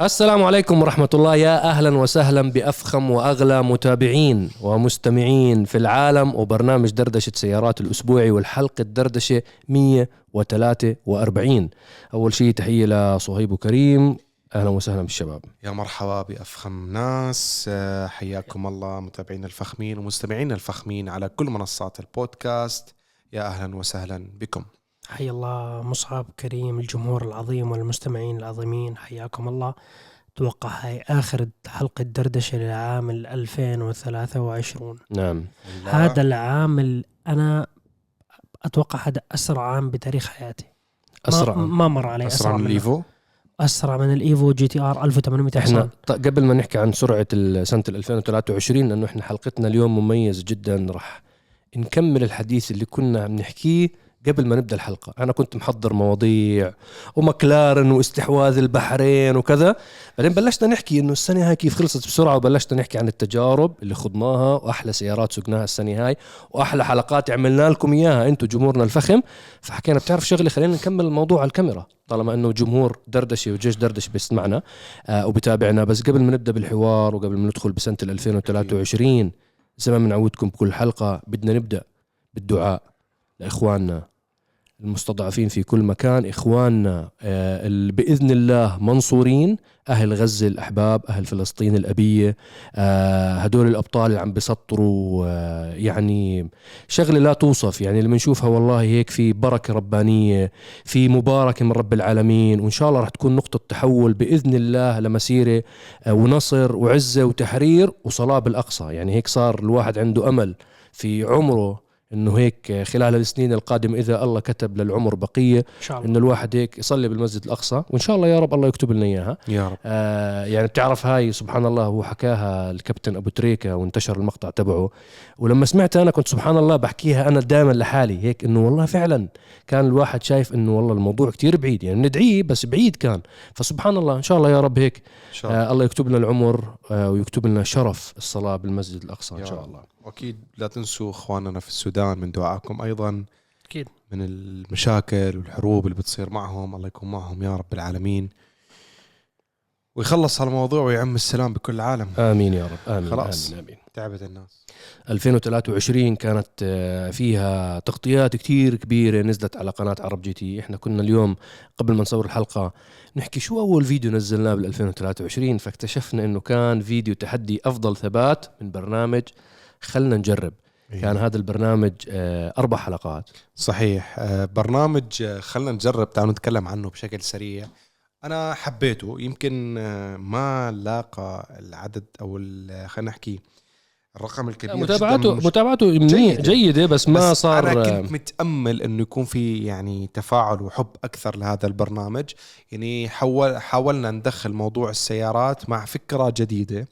السلام عليكم ورحمة الله. يا أهلا وسهلا بأفخم وأغلى متابعين ومستمعين في العالم وبرنامج دردشة سيارات الأسبوعي والحلقة الدردشة 143 أول شيء تحية لصهيب وكريم أهلا وسهلا بالشباب. يا مرحبا بأفخم ناس. آه، حياكم الله متابعينا الفخمين ومستمعينا الفخمين على كل منصات البودكاست. يا أهلا وسهلا بكم. حيا الله مصعب كريم الجمهور العظيم والمستمعين العظيمين حياكم الله. أتوقع هاي آخر حلقة دردشة للعام ال 2023 نعم. هذا العام ال- أنا أتوقع هذا أسرع عام بتاريخ حياتي. أسرع ما, ما مر علي أسرع من منه. الإيفو. أسرع من الإيفو GTR 1800 إحنا قبل ما نحكي عن سرعة ال- سنة 2023 لأنه إحنا حلقتنا اليوم مميز جدا رح نكمل الحديث اللي كنا عم نحكيه قبل ما نبدأ الحلقة أنا كنت محضر مواضيع ومكلارن واستحواذ البحرين وكذا بعدين بلشنا نحكي إنه السنة هاي كيف خلصت بسرعة وبلشنا نحكي عن التجارب اللي خضناها وأحلى سيارات سقناها السنة هاي وأحلى حلقات عملنا لكم إياها أنتم جمهورنا الفخم. فحكينا بتعرف شغلة خلينا نكمل الموضوع على الكاميرا طالما إنه جمهور دردشة وجيش دردشة بيسمعنا آه وبتابعنا بس قبل ما نبدأ بالحوار وقبل ما ندخل بسنة ال 2023 زي ما بنعودكم بكل حلقة بدنا نبدأ بالدعاء. لإخواننا المستضعفين في كل مكان. إخواننا آه، ال- بإذن الله منصورين أهل غزة الأحباب أهل فلسطين الأبية آه، هدول الأبطال اللي عم بسطروا آه، يعني شغلة لا توصف. يعني لما نشوفها والله هيك في بركة ربانية في مباركه من رب العالمين. وإن شاء الله رح تكون نقطة تحول بإذن الله لمسيرة ونصر وعزة وتحرير وصلاه بالاقصى يعني هيك صار الواحد عنده أمل في عمره إنه هيك خلال السنين القادمة إذا الله كتب للعمر بقية إن شاء الله. إنه الواحد هيك يصلي بالمسجد الأقصى. وإن شاء الله يا رب الله يكتب لنا إياها. يا رب. آه يعني بتعرف هاي سبحان الله هو حكاها الكابتن أبو تريكة وانتشر المقطع تبعه. ولما سمعت أنا كنت سبحان الله بحكيها أنا دائما لحالي هيك إنه والله فعلا كان الواحد شايف إنه والله الموضوع كتير بعيد. يعني ندعيه بس بعيد كان. فسبحان الله إن شاء الله يا رب هيك إن شاء الله. آه الله يكتب لنا العمر آه ويكتب لنا شرف الصلاة بالمسجد الأقصى إن شاء رب. الله. وأكيد لا تنسوا إخواننا في السودان من دعائكم أيضا. أكيد. من المشاكل والحروب اللي بتصير معهم. الله يكون معهم يا رب العالمين. ويخلص هالموضوع ويعم السلام بكل العالم آمين يا رب. آمين. خلاص. آمين. آمين. تعبت الناس. 2023 كانت آه، فيها تغطيات كتير كبيرة نزلت على قناة عرب جي تي. إحنا كنا اليوم قبل ما نصور الحلقة نحكي شو أول فيديو نزلناه بال 2023 فاكتشفنا إنه كان فيديو تحدي أفضل ثبات من برنامج خلنا نجرب. كان هذا البرنامج آه، أربع حلقات. صحيح. آه، برنامج آه، خلنا نجرب. تعالوا نتكلم عنه بشكل سريع. أنا حبيته. يمكن ما لاقى العدد أو خلينا نحكي الرقم الكبير متابعته جداً مش- متابعته جيدة. جيدة بس ما بس صار أنا كنت متأمل إنه يكون في يعني تفاعل وحب أكثر لهذا البرنامج. يعني حول حاولنا ندخل موضوع السيارات مع فكرة جديدة.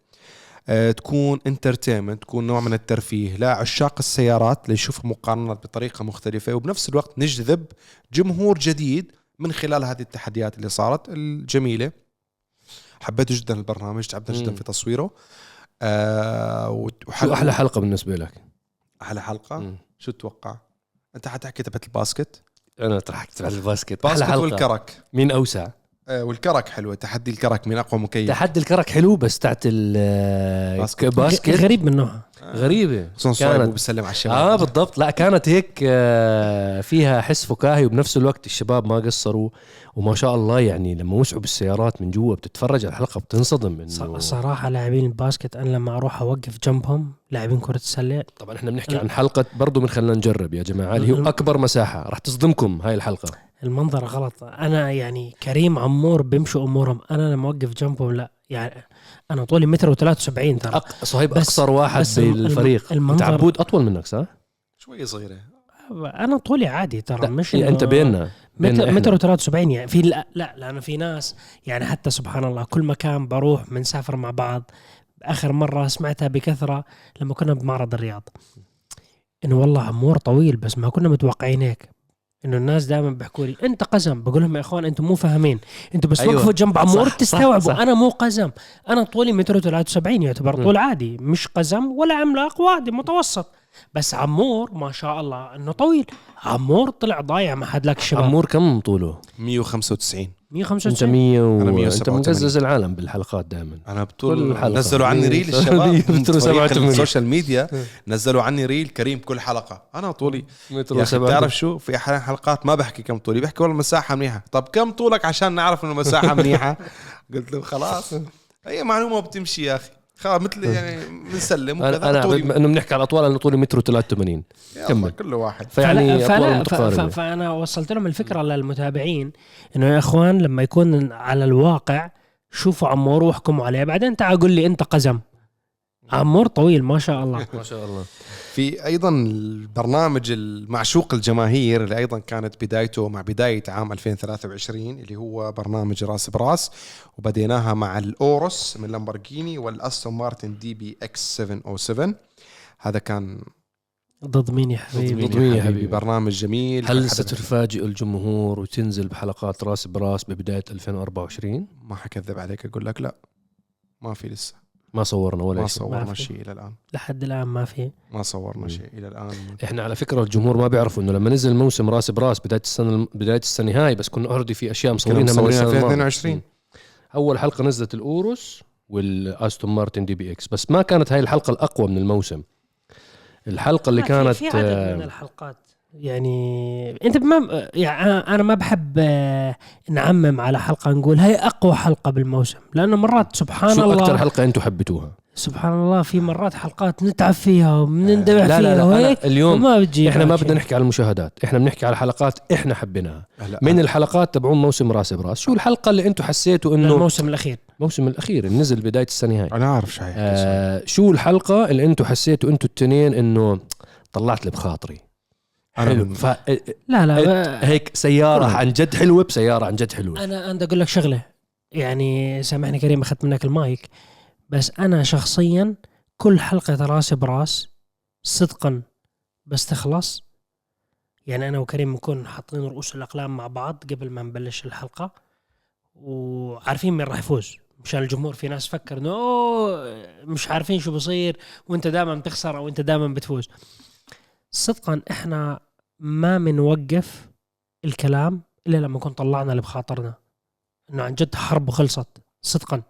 تكون انترتينمنت تكون نوع من الترفيه. لعشاق السيارات ليشوفوا مقارنات بطريقة مختلفة وبنفس الوقت نجذب جمهور جديد من خلال هذه التحديات اللي صارت الجميلة. حبيت جدا البرنامج تعبنا جدا. في تصويره. آه شو أحلى حلقة بالنسبة لك؟ أحلى حلقة؟ مم. شو تتوقع؟ أنت حتحكي تبعت الباسكت؟ أنا ضحكت على الباسكت. أحلى باسكت والكرك. مين أوسع؟ آه والكرك حلوة. تحدي الكرك مين أقوى مكيف. تحدي الكرك حلو بس تاعت باسكت. الباسكت غريب من نوعها غريبة. خصوصا صايب كانت وبسلم على الشباب. آه بالضبط. لا كانت هيك آه، فيها حس فكاهي وبنفس الوقت الشباب ما قصروا. وما شاء الله يعني لما وسعوا بالسيارات من جوا بتتفرج على الحلقة بتنصدم إنه صراحة لاعبين الباسكت أنا لما أروح أوقف جنبهم لاعبين كرة السلة. طبعا إحنا بنحكي عن حلقة برضو من خلينا نجرب يا جماعة. اللي هو أكبر مساحة. رح تصدمكم هاي الحلقة. المنظر غلط. أنا يعني كريم عمور بيمشوا أمورهم. أنا لما أوقف جنبهم لا يعني أنا طولي متر و73 ترى. أق... صهيب بس- أقصر واحد بس الم- بالفريق. انت المنظر- عبود أطول منك صح؟ شوي صغيرة. أنا طولي عادي ترى لا مش إيه، إنه- أنت بيننا. متر و73 يعني في لا, لا لأنه في ناس يعني حتى سبحان الله كل مكان بروح بنسافر مع بعض. آخر مرة سمعتها بكثرة لما كنا بمعرض الرياض. إنه والله عمور طويل بس ما كنا متوقعين هيك. إنه الناس دائما بيحكوا لي أنت قزم بقول لهم يا إخوان أنتم مو فاهمين أنتم بس أيوة. أيوة. وقفوا جنب عمور تستوعبوا. أنا مو قزم أنا طولي متر و73 يعتبر. طول عادي مش قزم ولا عملاق وعادي متوسط بس عمور ما شاء الله إنه طويل. عمور طلع ضايع ما حد لك الشباب عمور كم طوله؟ 195 أنت 195 100 و... أنت 187. مقزز العالم بالحلقات دائما. أنا بطول. نزلوا عني reel الشباب من متر فريق 87. ال social media نزلوا عني reel كريم كل حلقة. أنا طولي. يا أخي بتعرف شو؟ في أحيانا حلقات ما بحكي كم طولي بحكي والله مساحه منيحة. طب كم طولك عشان نعرف إنه مساحه منيحة؟ قلت له خلاص. هي معلومة بتمشي يا أخي. خلاص مثل يعني بنسلم أنا وكذا أنا طولي إنه بنحكي على اطوال أنا طولي متر 83 يلا، كمل. كل واحد. فيعني فلا- أطوال فلا- ف- ف- متقاربه فأنا وصلت لهم الفكرة للمتابعين إنه يا إخوان لما يكون على الواقع شوفوا عمور واحكموا عليه بعدين تعال قول لي أنت قزم. عمور طويل ما شاء الله. ما شاء الله. في أيضا البرنامج المعشوق الجماهير اللي أيضا كانت بدايته مع بداية عام 2023 اللي هو برنامج راس براس وبديناها مع الاوروس من لامبورجيني والأستون مارتن DBX 707 هذا كان ضد مين يا حبيبي. ضد مين يا حبيبي؟ برنامج جميل. هل ستفاجئ الجمهور وتنزل بحلقات راس براس ببداية 2024 ما حكذب عليك أقول لك لا. ما في لسه. ما صورنا ولا ما شيء صورنا ما في. شيء إلى الآن لحد الآن ما في ما صورنا مم. شيء إلى الآن إحنا على فكرة الجمهور ما بيعرفوا إنه لما نزل موسم راس براس بداية السنة بداية السنة هاي بس كنا already في أشياء مصورينها من السنة الماضية. 2022. مم. أول حلقة نزلت الاوروس والأستون مارتن DBX بس ما كانت هاي الحلقة الأقوى من الموسم الحلقة اللي كانت في, عدد آه، من الحلقات يعني انت ما يعني أنا ما بحب آه، نعمم على حلقة نقول هي أقوى حلقة بالموسم لأنه مرات سبحان شو الله أكثر حلقة أنتم حبيتوها؟ سبحان الله في مرات حلقات نتعب فيها وبنندبح لا فيها لا لا وهيك أنا اليوم بتجي إحنا ما. بدنا نحكي على المشاهدات إحنا بنحكي على حلقات إحنا حبيناها. من الحلقات تبعون موسم راس براس. شو الحلقة اللي أنتم حسيتوا إنه الموسم الأخير. الموسم الأخير اللي نزل بداية السنة هاي. أنا عارف شو هيك آه شو الحلقة اللي أنتم حسيتوا أنتم التنين إنه طلعت لي بخاطري؟ حلو. ف لا لا ما- هيك سيارة. عن جد حلوة بسيارة عن جد حلوة. أنا أنا أقول لك شغلة. يعني سامحني كريم أخذت منك المايك. بس أنا شخصيا كل حلقة راس براس صدقا بس تخلص. يعني أنا وكريم نكون حاطين رؤوس الأقلام مع بعض قبل ما نبلش الحلقة. وعارفين مين راح يفوز. مشان الجمهور في ناس فكر إنه مش عارفين شو بصير وأنت دائما بتخسر أو أنت دائما بتفوز. صدقا إحنا ما بنوقف الكلام إلا لما نكون طلعنا اللي بخاطرنا. إنه عن جد حرب وخلصت صدقا.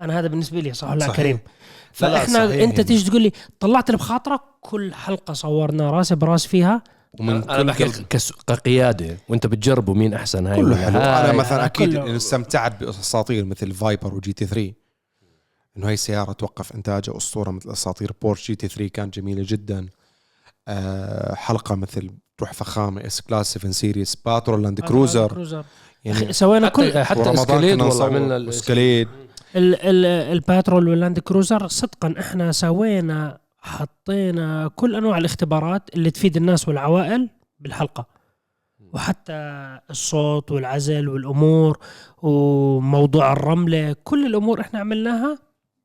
أنا هذا بالنسبة لي صح ولا لا صحيح. كريم. لا لا، فإحنا صحيح. أنت. تيجي تقول لي طلعت اللي بخاطرك؟ كل حلقة صورنا راس براس فيها. ومن أنا كل بحكي كقيادة. وأنت بتجربوا مين أحسن هاي كله حلو. هاي. أنا مثلا أكيد استمتعت بأساطير مثل فايبر و GT3 إنه هي سيارة توقف إنتاجها أسطورة مثل أساطير بورش GT3 كانت جميلة جدا. أه حلقة مثل تروح فخامة S-Class 7 Series باترول لاند كروزر. كروزر. يعني سوينا كل حتى كنا والله عملنا ال- اسكاليد ال ال الباترول واللاند كروزر صدقا إحنا سوينا حطينا كل أنواع الاختبارات اللي تفيد الناس والعوائل بالحلقة. وحتى الصوت والعزل والأمور وموضوع الرملة كل الأمور إحنا عملناها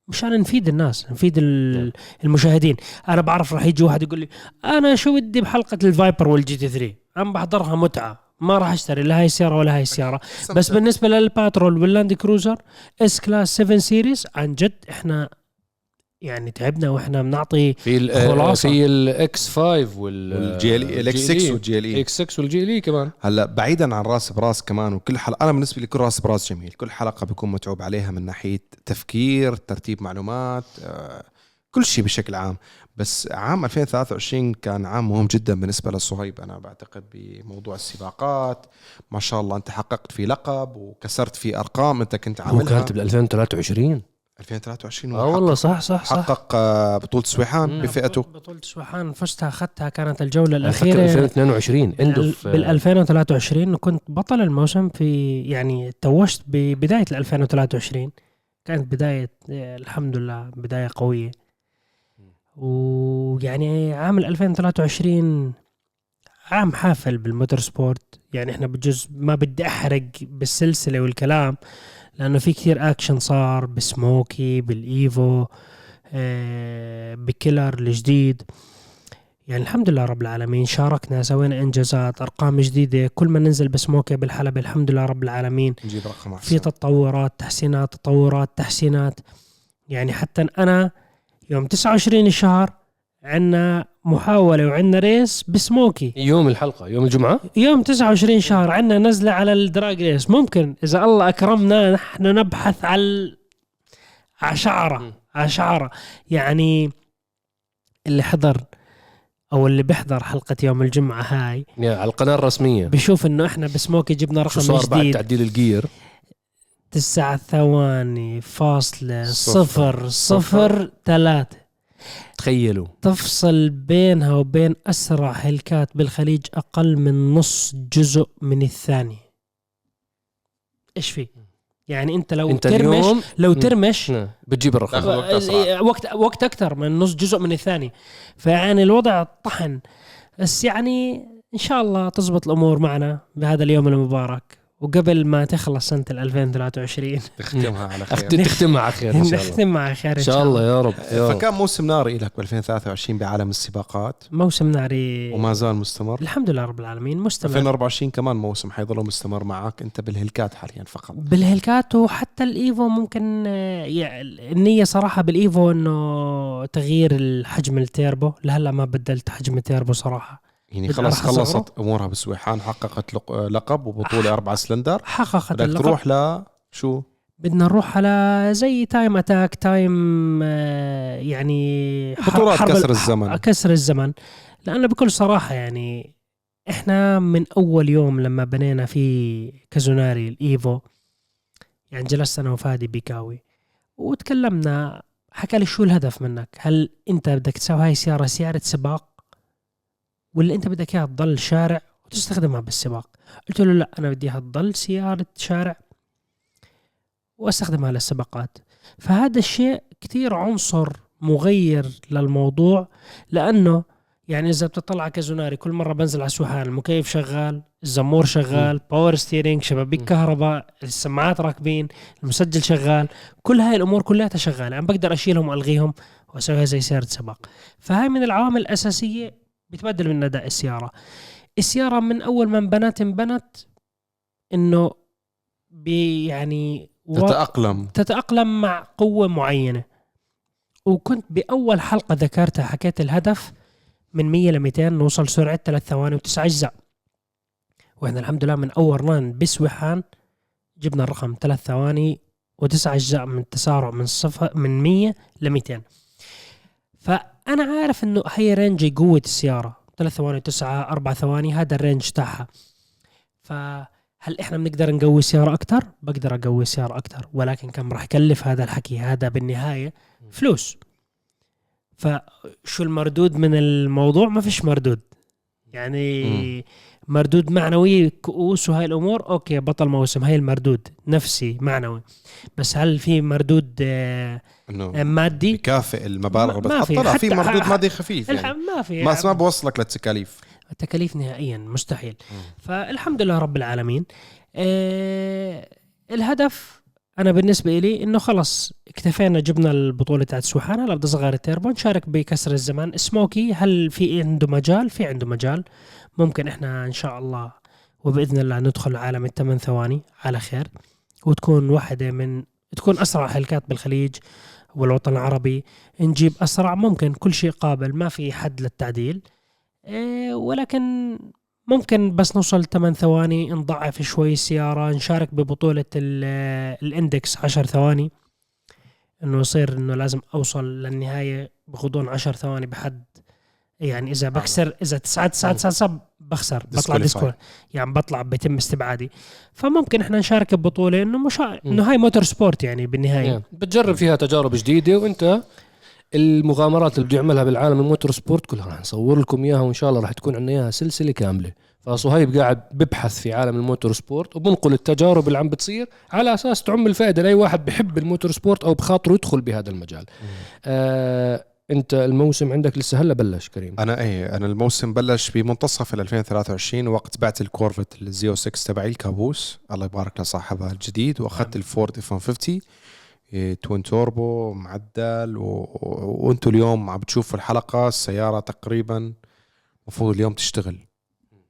مشان نفيد الناس نفيد ال- المشاهدين. أنا بعرف راح يجي واحد يقول لي أنا شو بدي بحلقة الفايبر وال GT3 أنا بحضرها متعة ما راح أشتري لا هاي السيارة ولا هاي السيارة. بس بالنسبة للباترول واللاند كروزر S-Class 7 Series عن جد إحنا يعني تعبنا وإحنا بنعطي في ال- آه،. في الاكس 5 وال والجي ال الاكس 6 والجي ال اي إكس 6 والجي ال كمان. هلا بعيدا عن راس براس كمان وكل حلقة أنا بالنسبة لي كل راس براس جميل. كل حلقة بيكون متعوب عليها من ناحية تفكير ترتيب معلومات آه، كل شيء بشكل عام. بس عام 2023 كان عام مهم جدا بالنسبة لصهيب أنا بعتقد بموضوع السباقات ما شاء الله أنت حققت فيه لقب وكسرت فيه أرقام أنت كنت هو عاملها. كانت بال 2023 2023 آه والله صح صح صح. حقق آه، بطولة سويحان مم. بفئته. بطولة سوحان فزتها اخذتها كانت الجولة الأخيرة. 2022 عنده في بال 2023 كنت بطل الموسم في يعني توجت ببداية ال 2023 كانت بداية آه، الحمد لله بداية قوية. ويعني عام ال 2023 عام حافل بالموتور سبورت. يعني إحنا بجوز ما بدي أحرق بالسلسلة والكلام لأنه في كثير اكشن صار بسموكي بالإيفو آه، بكيلر الجديد. يعني الحمد لله رب العالمين شاركنا سوينا إنجازات أرقام جديدة كل ما ننزل بسموكي بالحلبة الحمد لله رب العالمين. نجيب رقم في تطورات تحسينات تطورات تحسينات. يعني حتى أنا يوم 29 الشهر عندنا محاولة وعندنا race بسموكي. يوم الحلقة يوم الجمعة؟ يوم 29 شهر عندنا نزلة على الدراج ريس. ممكن إذا الله أكرمنا نحن نبحث على على شعره مم. على شعره يعني اللي حضر أو اللي بيحضر حلقة يوم الجمعة هاي يا على القناة الرسمية. بشوف إنه إحنا بسموكي جبنا شو رقم صار بعد جديد. تعديل الجير؟ تسع ثواني فاصلة صفر. صفر صفر. ثلاثة. تخيلوا. تفصل بينها وبين أسرع هلكات بالخليج أقل من نص جزء من الثانية. إيش في؟ يعني أنت لو أنت ترمش لو. ترمش نعم، بتجيب الرقم تاخذ وقت. وقت وقت أكثر من نص جزء من الثاني فيعني الوضع طحن. بس يعني إن شاء الله تزبط الأمور معنا بهذا اليوم المبارك. وقبل ما تخلص سنة 2023 تختمها على خير. تختمها على خير إن شاء الله. نختم مع خير إن شاء الله يا رب يا رب. فكان موسم ناري لك ب 2023 بعالم السباقات. موسم ناري. وما زال مستمر. الحمد لله رب العالمين مستمر. 2024 كمان موسم حيظل مستمر معك أنت بالهلكات حاليا فقط. بال Hellcat وحتى الإيفو ممكن يعني النية صراحة بالإيفو إنه تغيير الحجم التيربو. لهلأ ما بدلت حجم التيربو صراحة. يعني أصغره. خلصت أمورها بسويحان حققت لق- لقب وبطولة اربعه سلندر. حققت بدك اللقب. تروح ل شو؟ بدنا نروح على زي time attack time يعني بطولات كسر ال- الزمن. كسر الزمن. لأنه بكل صراحة يعني إحنا من أول يوم لما بنينا في كازوناري الإيفو يعني جلست أنا وفادي بيكاوي وتكلمنا حكى لي شو الهدف منك؟ هل أنت بدك تسوي هاي السيارة؟ سيارة سباق؟ ولا انت بدك اياها تضل شارع وتستخدمها بالسباق. قلت له لا أنا بدي اياها تضل سيارة شارع وأستخدمها للسباقات. فهذا الشيء كتير عنصر مغير للموضوع لأنه يعني إذا بتطلع كازوناري كل مرة بنزل على سويحان المكيف شغال؟ الزمور شغال power steering شبابيك. كهرباء السماعات راكبين المسجل شغال. كل هاي الأمور كلها شغالة. أنا بقدر أشيلهم وألغيهم وأسويها زي سيارة سباق. فهاي من العوامل الأساسية بتبدل من اداء السيارة. السيارة من أول ما انبنت انبنت إنه بي يعني و- تتأقلم. تتأقلم مع قوة معينة. وكنت بأول حلقة ذكرتها حكيت الهدف من 100 ل 200 نوصل سرعة 3 ثواني وتسع أجزاء. وإحنا الحمد لله من أول run بسويحان جبنا الرقم 3 ثواني وتسع أجزاء من التسارع من صفر من 100 ل 200 فأنا عارف إنه هي range قوة السيارة. 3 ثواني 9 4 ثواني هذا ال range تاعها. فهل إحنا بنقدر نقوي السيارة أكثر؟ بقدر أقوي السيارة أكثر ولكن كم راح يكلف هذا الحكي؟ هذا بالنهاية فلوس. فشو المردود من الموضوع؟ ما فيش مردود. يعني مردود معنوي كؤوس وهاي الأمور أوكي بطل موسم هاي المردود نفسي معنوي. بس هل في مردود آه، إنه مادي؟ بكافئ المبالغ ما- في. طلع في مردود مادي خفيف يعني. ما في. ما ما بوصلك للتكاليف. التكاليف نهائيا مستحيل. فالحمد لله رب العالمين. آه الهدف أنا بالنسبة لي إنه خلص اكتفينا جبنا البطولة تاعت سوحان هلا بدي صغار التيربو نشارك بكسر الزمان. سموكي هل في عنده مجال؟ في عنده مجال. ممكن إحنا إن شاء الله وبإذن الله ندخل عالم الثمان ثواني على خير. وتكون واحدة من تكون أسرع هلكات بالخليج والوطن العربي. نجيب أسرع ممكن كل شيء قابل ما في حد للتعديل. إيه، ولكن ممكن بس نوصل 8 ثواني نضعف شوي السيارة نشارك ببطولة ال- ال index 10 ثواني. إنه يصير إنه لازم أوصل للنهاية بغضون 10 ثواني بحد يعني إذا بكسر إذا 9 9 9 9 بخسر بطلع Disqualify. Disqu- يعني بطلع بيتم استبعادي. فممكن إحنا نشارك ببطولة إنه مش إنه هاي motorsport يعني بالنهاية. يعني بتجرب فيها تجارب جديدة وأنت المغامرات اللي بده يعملها بالعالم ال motorsport كلها راح نصور لكم إياها وإن شاء الله راح تكون عندنا إياها سلسلة كاملة. فصهيب قاعد ببحث في عالم ال motorsport وبنقل التجارب اللي عم بتصير على أساس تعم الفائدة لأي واحد بحب ال motorsport أو بخاطره يدخل بهذا المجال. آه انت الموسم عندك لسه هلا بلش كريم؟ أنا إيه أنا الموسم بلش بمنتصف ال 2023 وقت بعت الكورفت ال Z06 تبعي الكابوس. الله يبارك لصاحبها الجديد. وأخذت الفورد F-150 إيه، twin turbo معدل و... و- وأنتم اليوم عم بتشوفوا الحلقة السيارة تقريبا المفروض اليوم تشتغل.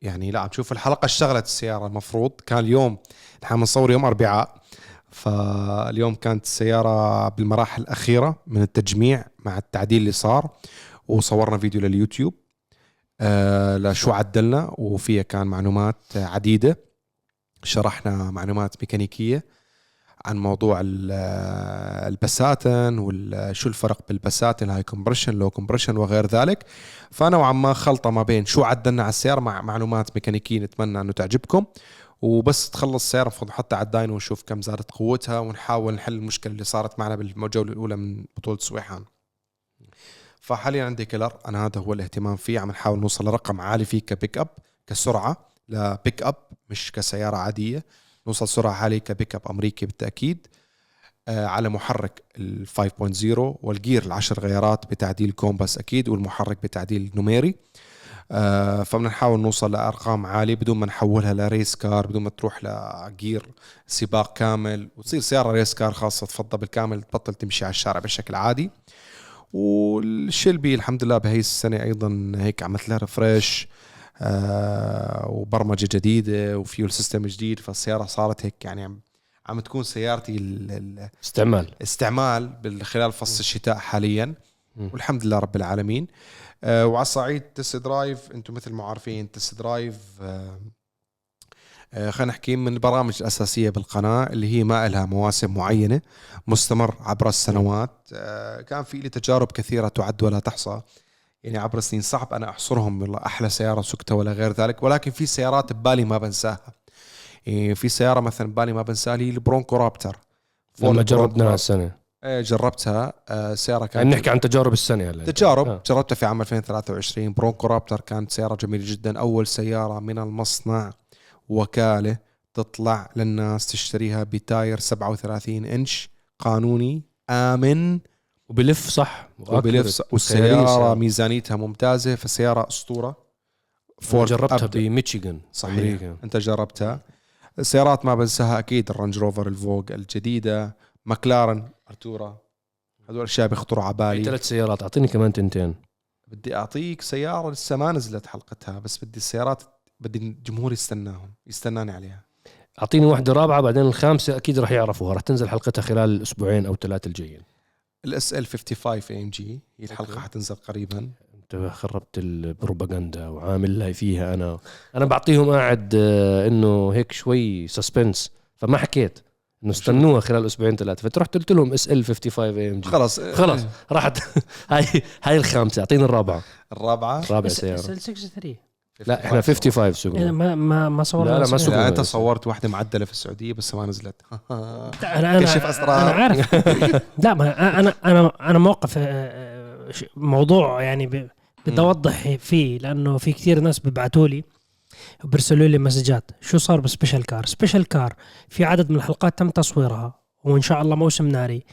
يعني لا عم تشوف الحلقة اشتغلت السيارة المفروض. كان اليوم نحن بنصور يوم أربعاء. فاليوم كانت السيارة بالمراحل الأخيرة من التجميع مع التعديل اللي صار وصورنا فيديو لليوتيوب. آه لشو عدلنا وفيها كان معلومات عديدة. شرحنا معلومات ميكانيكية عن موضوع آه، ال pistons وشو الفرق بال pistons high compression low compression وغير ذلك. فنوعا ما خلطة ما بين شو عدلنا على السيارة مع معلومات ميكانيكية نتمنى إنه تعجبكم. وبس تخلص السيارة المفروض نحطها على ال dyno ونشوف كم زادت قوتها ونحاول نحل المشكلة اللي صارت معنا بالجولة الأولى من بطولة سويحان. فحاليا عندي killer أنا هذا هو الاهتمام فيه عم نحاول نوصل لرقم عالي فيه كبيك اب كسرعة لبيك اب مش كسيارة عادية. نوصل سرعة عالية كبيك اب أمريكي بالتأكيد. آه على محرك ال 5.0 وال gear العشر غيارات بتعديل كومباس أكيد والمحرك بتعديل نوميري. آه فبدنا نحاول نوصل لأرقام عالية بدون ما نحولها ل race car بدون ما تروح ل gear سباق كامل وتصير سيارة race car خاصة تفضل بالكامل تبطل تمشي على الشارع بشكل عادي وال Shelby الحمد لله بهي السنة أيضا هيك عملت لها refresh آه وبرمجة جديدة و fuel system جديد فالسيارة صارت هيك يعني عم عم تكون سيارتي ال- استعمال الاستعمال بال- خلال فصل الشتاء حاليا. والحمد لله رب العالمين. آه وعلى صعيد test drive أنتم مثل ما عارفين test drive آه آه، خلينا نحكي من البرامج الأساسية بالقناة اللي هي ما لها مواسم معينة مستمر عبر السنوات. كان في لي تجارب كثيرة تعد ولا تحصى. يعني عبر السنين صعب أنا أحصرهم والله أحلى سيارة سكتها ولا غير ذلك. ولكن في سيارات ببالي ما بنساها. يعني في سيارة مثلا ببالي ما بنساها هي البرونكو رابتر. لما جربناها السنة. جربتها آه، سيارة يعني كانت نحكي عن تجارب السنة هلا. تجارب. آه. جربتها في عام 2023 برونكو رابتر كانت سيارة جميلة جدا. أول سيارة من المصنع وكالة تطلع للناس تشتريها بتاير 37 إنش قانوني آمن. وبلف صح. وبلف وأكبر. والسيارة كياريس. ميزانيتها ممتازة. فسيارة أسطورة. فورد جربتها. بميشيغان صحيح. أمريكا. أنت جربتها. السيارات ما بنساها أكيد. الرانج روفر ال Vogue الجديدة. مكلارن أرتورا. هذول الاشياء بيخطروا على بالي. ثلاث سيارات. أعطيني كمان تنتين. بدي أعطيك سيارة لسه ما نزلت حلقتها بس بدي السيارات بدي الجمهور يستناهم يستناني عليها. أعطيني واحدة رابعة بعدين الخامسة أكيد راح يعرفوها. راح تنزل حلقتها خلال الاسبوعين أو ثلاثة الجايين. ال SL 55 AMG هي الحلقة أوكي. حتنزل قريبا. انت خربت البروباغندا وعامل لها فيها أنا. أنا بعطيهم قاعد آه، إنه هيك شوي suspense فما حكيت. إنه استنوها خلال أسبوعين ثلاثة. فرحت قلت لهم SL 55 AMG خلص خلص راحت. هاي هاي الخامسة اعطيني الرابعة. الرابعة. رابع سيارة. 63 لا إحنا 55 يعني سوقنا ما ما ما صورنا لا، لا، ما. لا أنت صورت واحدة معدلة في السعودية بس ما نزلت. أنا أنا كشف أسرار. أنا عارف. لا ما أنا أنا أنا موقف آه، آه، موضوع يعني بدي. أوضح فيه لأنه في كثير ناس بيبعتوا لي. وبيرسلوا لي مسجات. شو صار ب special car؟ special car في عدد من الحلقات تم تصويرها وإن شاء الله موسم ناري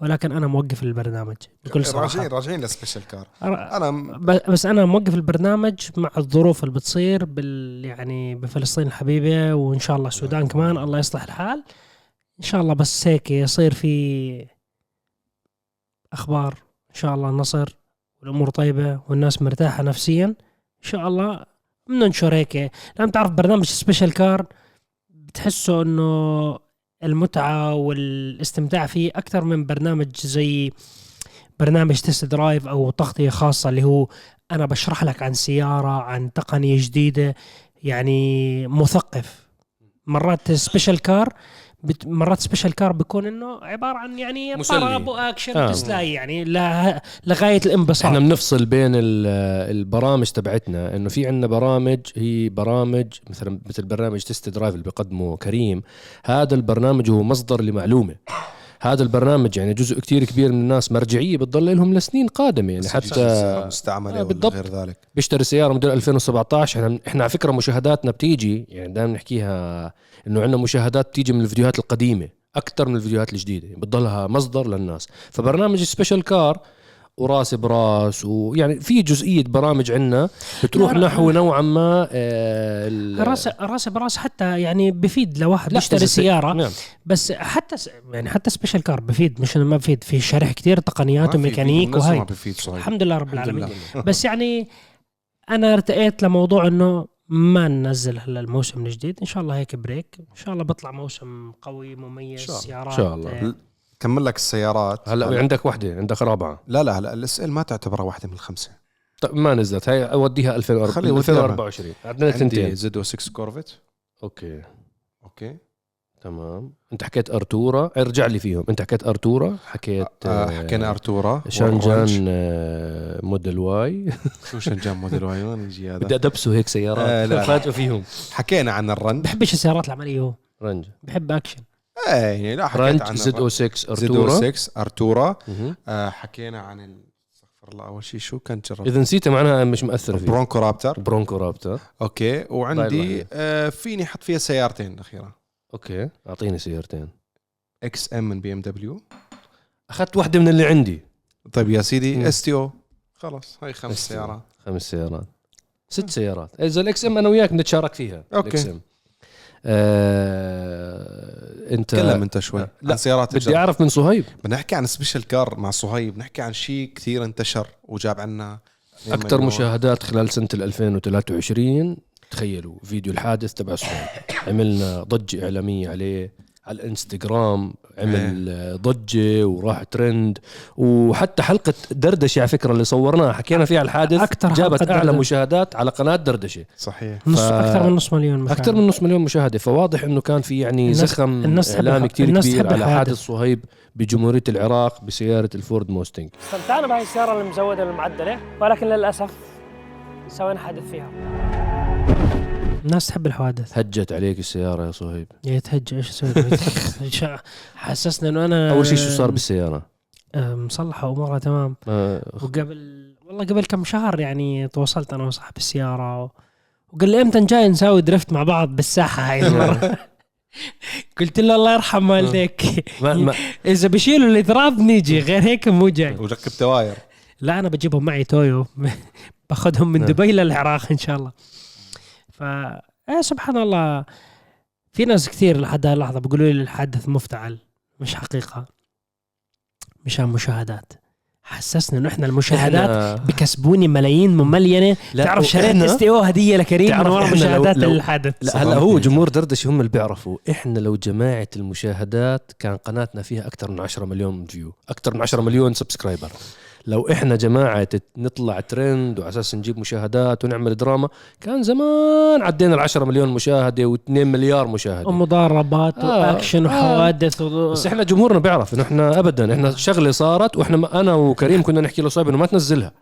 ولكن أنا موقف البرنامج بكل صراحة. راجعين راجعين لل special car. أنا بس أنا موقف البرنامج مع الظروف اللي بتصير بال يعني بفلسطين الحبيبة وإن شاء الله السودان كمان الله يصلح الحال. إن شاء الله بس هيك يصير في أخبار إن شاء الله نصر والأمور طيبة والناس مرتاحة نفسيا. إن شاء الله بننشر هيك. لما تعرف برنامج special car بتحسه إنه المتعة والاستمتاع فيه أكثر من برنامج زي برنامج test drive أو تغطية خاصة اللي هو أنا بشرح لك عن سيارة عن تقنية جديدة يعني مثقف. مرات special car بت... مرات special car بيكون إنه عبارة عن يعني. طرب وأكشن آه. وتسالي يعني لا لغاية الانبساط إحنا بنفصل بين ال- البرامج تبعتنا إنه في عندنا برامج هي برامج مثلا مثل برنامج test drive اللي بيقدمه كريم هذا البرنامج هو مصدر لمعلومة هذا البرنامج يعني جزء كتير كبير من الناس مرجعية بتضل لهم لسنين قادمة يعني حتى مستعملة آه، بالضبط. غير ذلك؟ بيشتري سيارة موديل 2017 إحنا إحنا على فكرة مشاهداتنا بتيجي يعني دائما نحكيها إنه عندنا مشاهدات بتيجي من الفيديوهات القديمة أكثر من الفيديوهات الجديدة بتضلها مصدر للناس. فبرنامج special car وراس براس ويعني في جزئية برامج عندنا بتروح. نحو نوعا ما آه، ال- راس راس براس حتى يعني بفيد لواحد بيشتري سيارة نعم. بس حتى س... يعني حتى special car بفيد مش إنه ما بفيد في شرح كثير تقنيات وميكانيك وهي الحمد لله رب العالمين لله. بس يعني أنا ارتقيت لموضوع إنه ما ننزل هلا الموسم الجديد إن شاء الله هيك break إن شاء الله بيطلع موسم قوي مميز إن شاء الله. سيارات إن شاء الله. آه، كمل لك السيارات. هلا عندك وحدة عندك رابعة. لا لا هلا ال SL ما تعتبرها واحدة من الخمسة. طيب ما نزلت. هاي أوديها 2024 خلي وديها. 2024 عندنا عندي ثنتين. Z06 كورفت. okay. okay. تمام. أنت حكيت أرتورا. ارجع لي فيهم. أنت حكيت أرتورا حكيت آه حكينا أرتورا. شانجان آه، Model Y. شو شنجان موديل واي؟ وين يجي بدي هذا أدبسه هيك آه، سيارات لا. فاجئوا فيهم. حكينا عن الرنج بحبش السيارات العملية هو. رنج. بحب أكشن. إيه يعني لا حكيت عن زد أو 6 زد أو أرتورا. 6 ارتورا. آه حكينا عن. استغفر الله أول شيء شو كان جرب؟ إذا نسيته معناها مش مأثر فيه. برونكو رابتر. برونكو رابتر. okay وعندي آه فيني أحط فيها سيارتين أخيرا. okay أعطيني سيارتين. XM من BMW. أخذت واحدة من اللي عندي. طيب يا. سيدي STO. خلاص هاي خمس. سيارات. خمس سيارات. ست سيارات. إذا ال XM أنا وياك نتشارك فيها. okay. آه انت تكلم انت شوي لا، عن سيارات بدي أعرف من صهيب. بنحكي عن special car مع صهيب بنحكي عن شيء كثير انتشر وجاب عنا أكثر مشاهدات خلال سنة ال 2023 تخيلوا فيديو الحادث تبع صهيب. عملنا ضجة إعلامية عليه على الإنستغرام. عمل آه، ضجة وراح ترند. وحتى حلقة دردشة على فكرة اللي صورناها حكينا فيها الحادث أكتر جابت أعلى دردشة. مشاهدات على قناة دردشة. صحيح. نص ف- أكثر من نص مليون مشاهدة. أكثر من نص مليون مشاهدة. فواضح إنه كان في يعني الناس- زخم الناس إعلامي كثير كبير على. حادث صهيب بجمهورية العراق بسيارة الفورد موستنج. استمتعنا بهاي السيارة المزودة المعدلة ولكن للأسف سوينا حادث فيها. الناس تحب الحوادث. هجت عليك السيارة يا صهيب. يا تهج إيش أسوي؟ حسسنا إنه أنا أول شيء شو صار بالسيارة؟ آه، مصلحة امورها تمام. ما وقبل والله قبل كم شهر يعني تواصلت أنا وصاحب السيارة و... وقال لي أمتى جاي نساوي drift مع بعض بالساحة هاي المرة. قلت له الله يرحم والديك. ما إذا بشيلوا التراب نيجي غير هيك مو جاي. وركب tires لا أنا بجيبهم معي Toyo. باخذهم من نعم. دبي للعراق إن شاء الله. ف آه سبحان الله. في ناس كثير لحد اللحظة بيقولوا لي الحادث مفتعل مش حقيقة. مشان مشاهدات. حسسنا إنه إحنا المشاهدات إحنا- بكسبوني ملايين مملينه لا، تعرف شريت STO هدية لكريم من ورا لو- مشاهدات لو- الحادث. لا هلا هو جمهور دردشة هم اللي بيعرفوا. إحنا لو جماعة المشاهدات كان قناتنا فيها أكثر من 10 مليون view أكثر من 10 مليون subscriber. لو إحنا جماعة نطلع ترند وعلى أساس نجيب مشاهدات ونعمل دراما كان زمان عدينا ال 10 مليون مشاهدة و2 مليار مشاهدة. ومضاربات آه، وأكشن آه. وحوادث و... بس إحنا جمهورنا بيعرف إنه إحنا ابدا إحنا شغلة صارت وإحنا أنا وكريم كنا نحكي له صعب إنه ما تنزلها.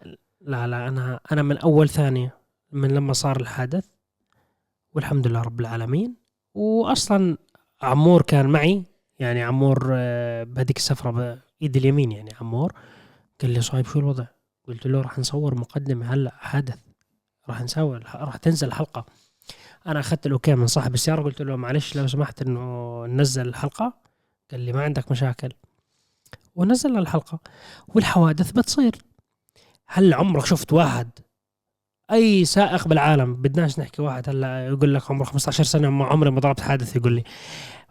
لا لا أنا أنا من أول ثانية من لما صار الحادث والحمد لله رب العالمين. واصلا عمور كان معي يعني عمور آه، بهذيك السفرة بايد اليمين يعني عمور. قال لي صايب شو الوضع؟ قلت له راح نصور مقدمة هلأ حادث. راح نسوي راح تنزل الحلقة. أنا أخذت الأوكي من صاحب السيارة قلت له معلش لو سمحت إنه ننزل الحلقة. قال لي ما عندك مشاكل. ونزلنا الحلقة. والحوادث بتصير. هل عمرك شفت واحد؟ أي سائق بالعالم بدناش نحكي واحد هلأ يقول لك عمره 15 سنة ما عمري ما ضربت حادث يقول لي.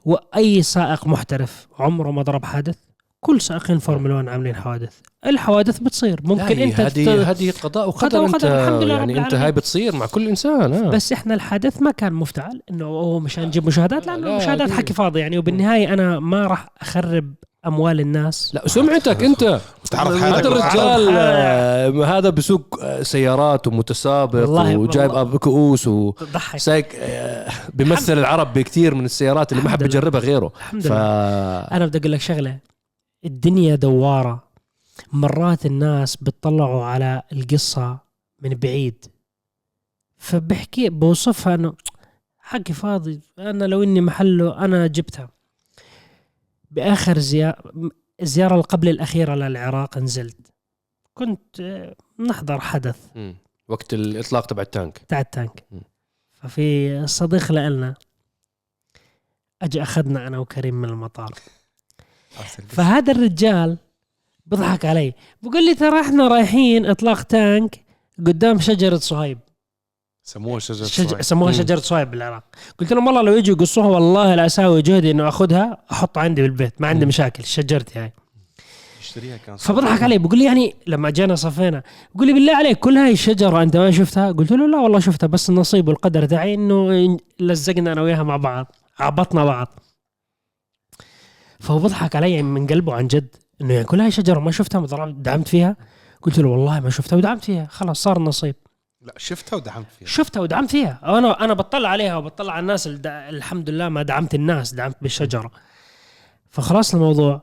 وأي سائق محترف عمره ما ضرب حادث؟ كل سائقين فورمولا 1 عاملين حوادث الحوادث بتصير ممكن أنت هذه هذه قضاء وقدر قضاء أنت وقدر، الحمد لله يعني أنت. هاي بتصير مع كل إنسان آه. بس إحنا الحدث ما كان مفتعل إنه هو مشان نجيب مشاهدات لأنه لا، المشاهدات. حكي فاضي يعني وبالنهاية أنا ما راح أخرب أموال الناس لا سمعتك أنت تعرف حالك هذا الرجال حالك. آه، هذا بسوق آه، سيارات ومتسابق والله- وجايب كؤوس وسايق آه، بيمثل العرب بكثير من السيارات اللي ما لله. بيجربها غيره الحمد ف أنا بدي أقول لك شغلة الدنيا دوارة. مرات الناس بتطلعوا على القصة من بعيد. فبحكي بوصفها إنه حكي فاضي أنا لو إني محله أنا جبتها. بآخر زيارة الزياره اللي قبل الأخيرة للعراق نزلت. كنت آه، نحضر حدث. مم. وقت الإطلاق تبع التانك. تاع التانك. م. ففي صديق لنا اجى أخذنا أنا وكريم من المطار. فهذا الرجال بضحك علي. بقول لي ترى إحنا رايحين إطلاق تانك قدام شجرة صهيب. سموها شجرة شج... صهيب. سموها. شجرة صهيب بالعراق. قلت لهم والله لو يجوا يقصوها والله لا أساوي جهدي إنه أخذها احطها عندي بالبيت. ما عندي. مشاكل شجرتي هاي. اشتريها كان فبضحك علي. بقول لي يعني لما جينا صفينا بقول لي بالله عليك كل هاي الشجرة أنت ما شفتها؟ قلت له لا والله شفتها بس النصيب والقدر تاعي إنه لزقنا أنا وياها مع بعض عبطنا بعض. فهو بضحك علي من قلبه عن جد إنه يعني كل هاي شجرة ما شفتها ما دعمت فيها. قلت له والله ما شفتها ودعمت فيها. خلاص صار نصيب لا شفتها ودعمت فيها. شفتها ودعمت فيها. أنا أنا بطلع عليها وبطلع على الناس. الحمد لله ما دعمت الناس دعمت بالشجرة. فخلاص الموضوع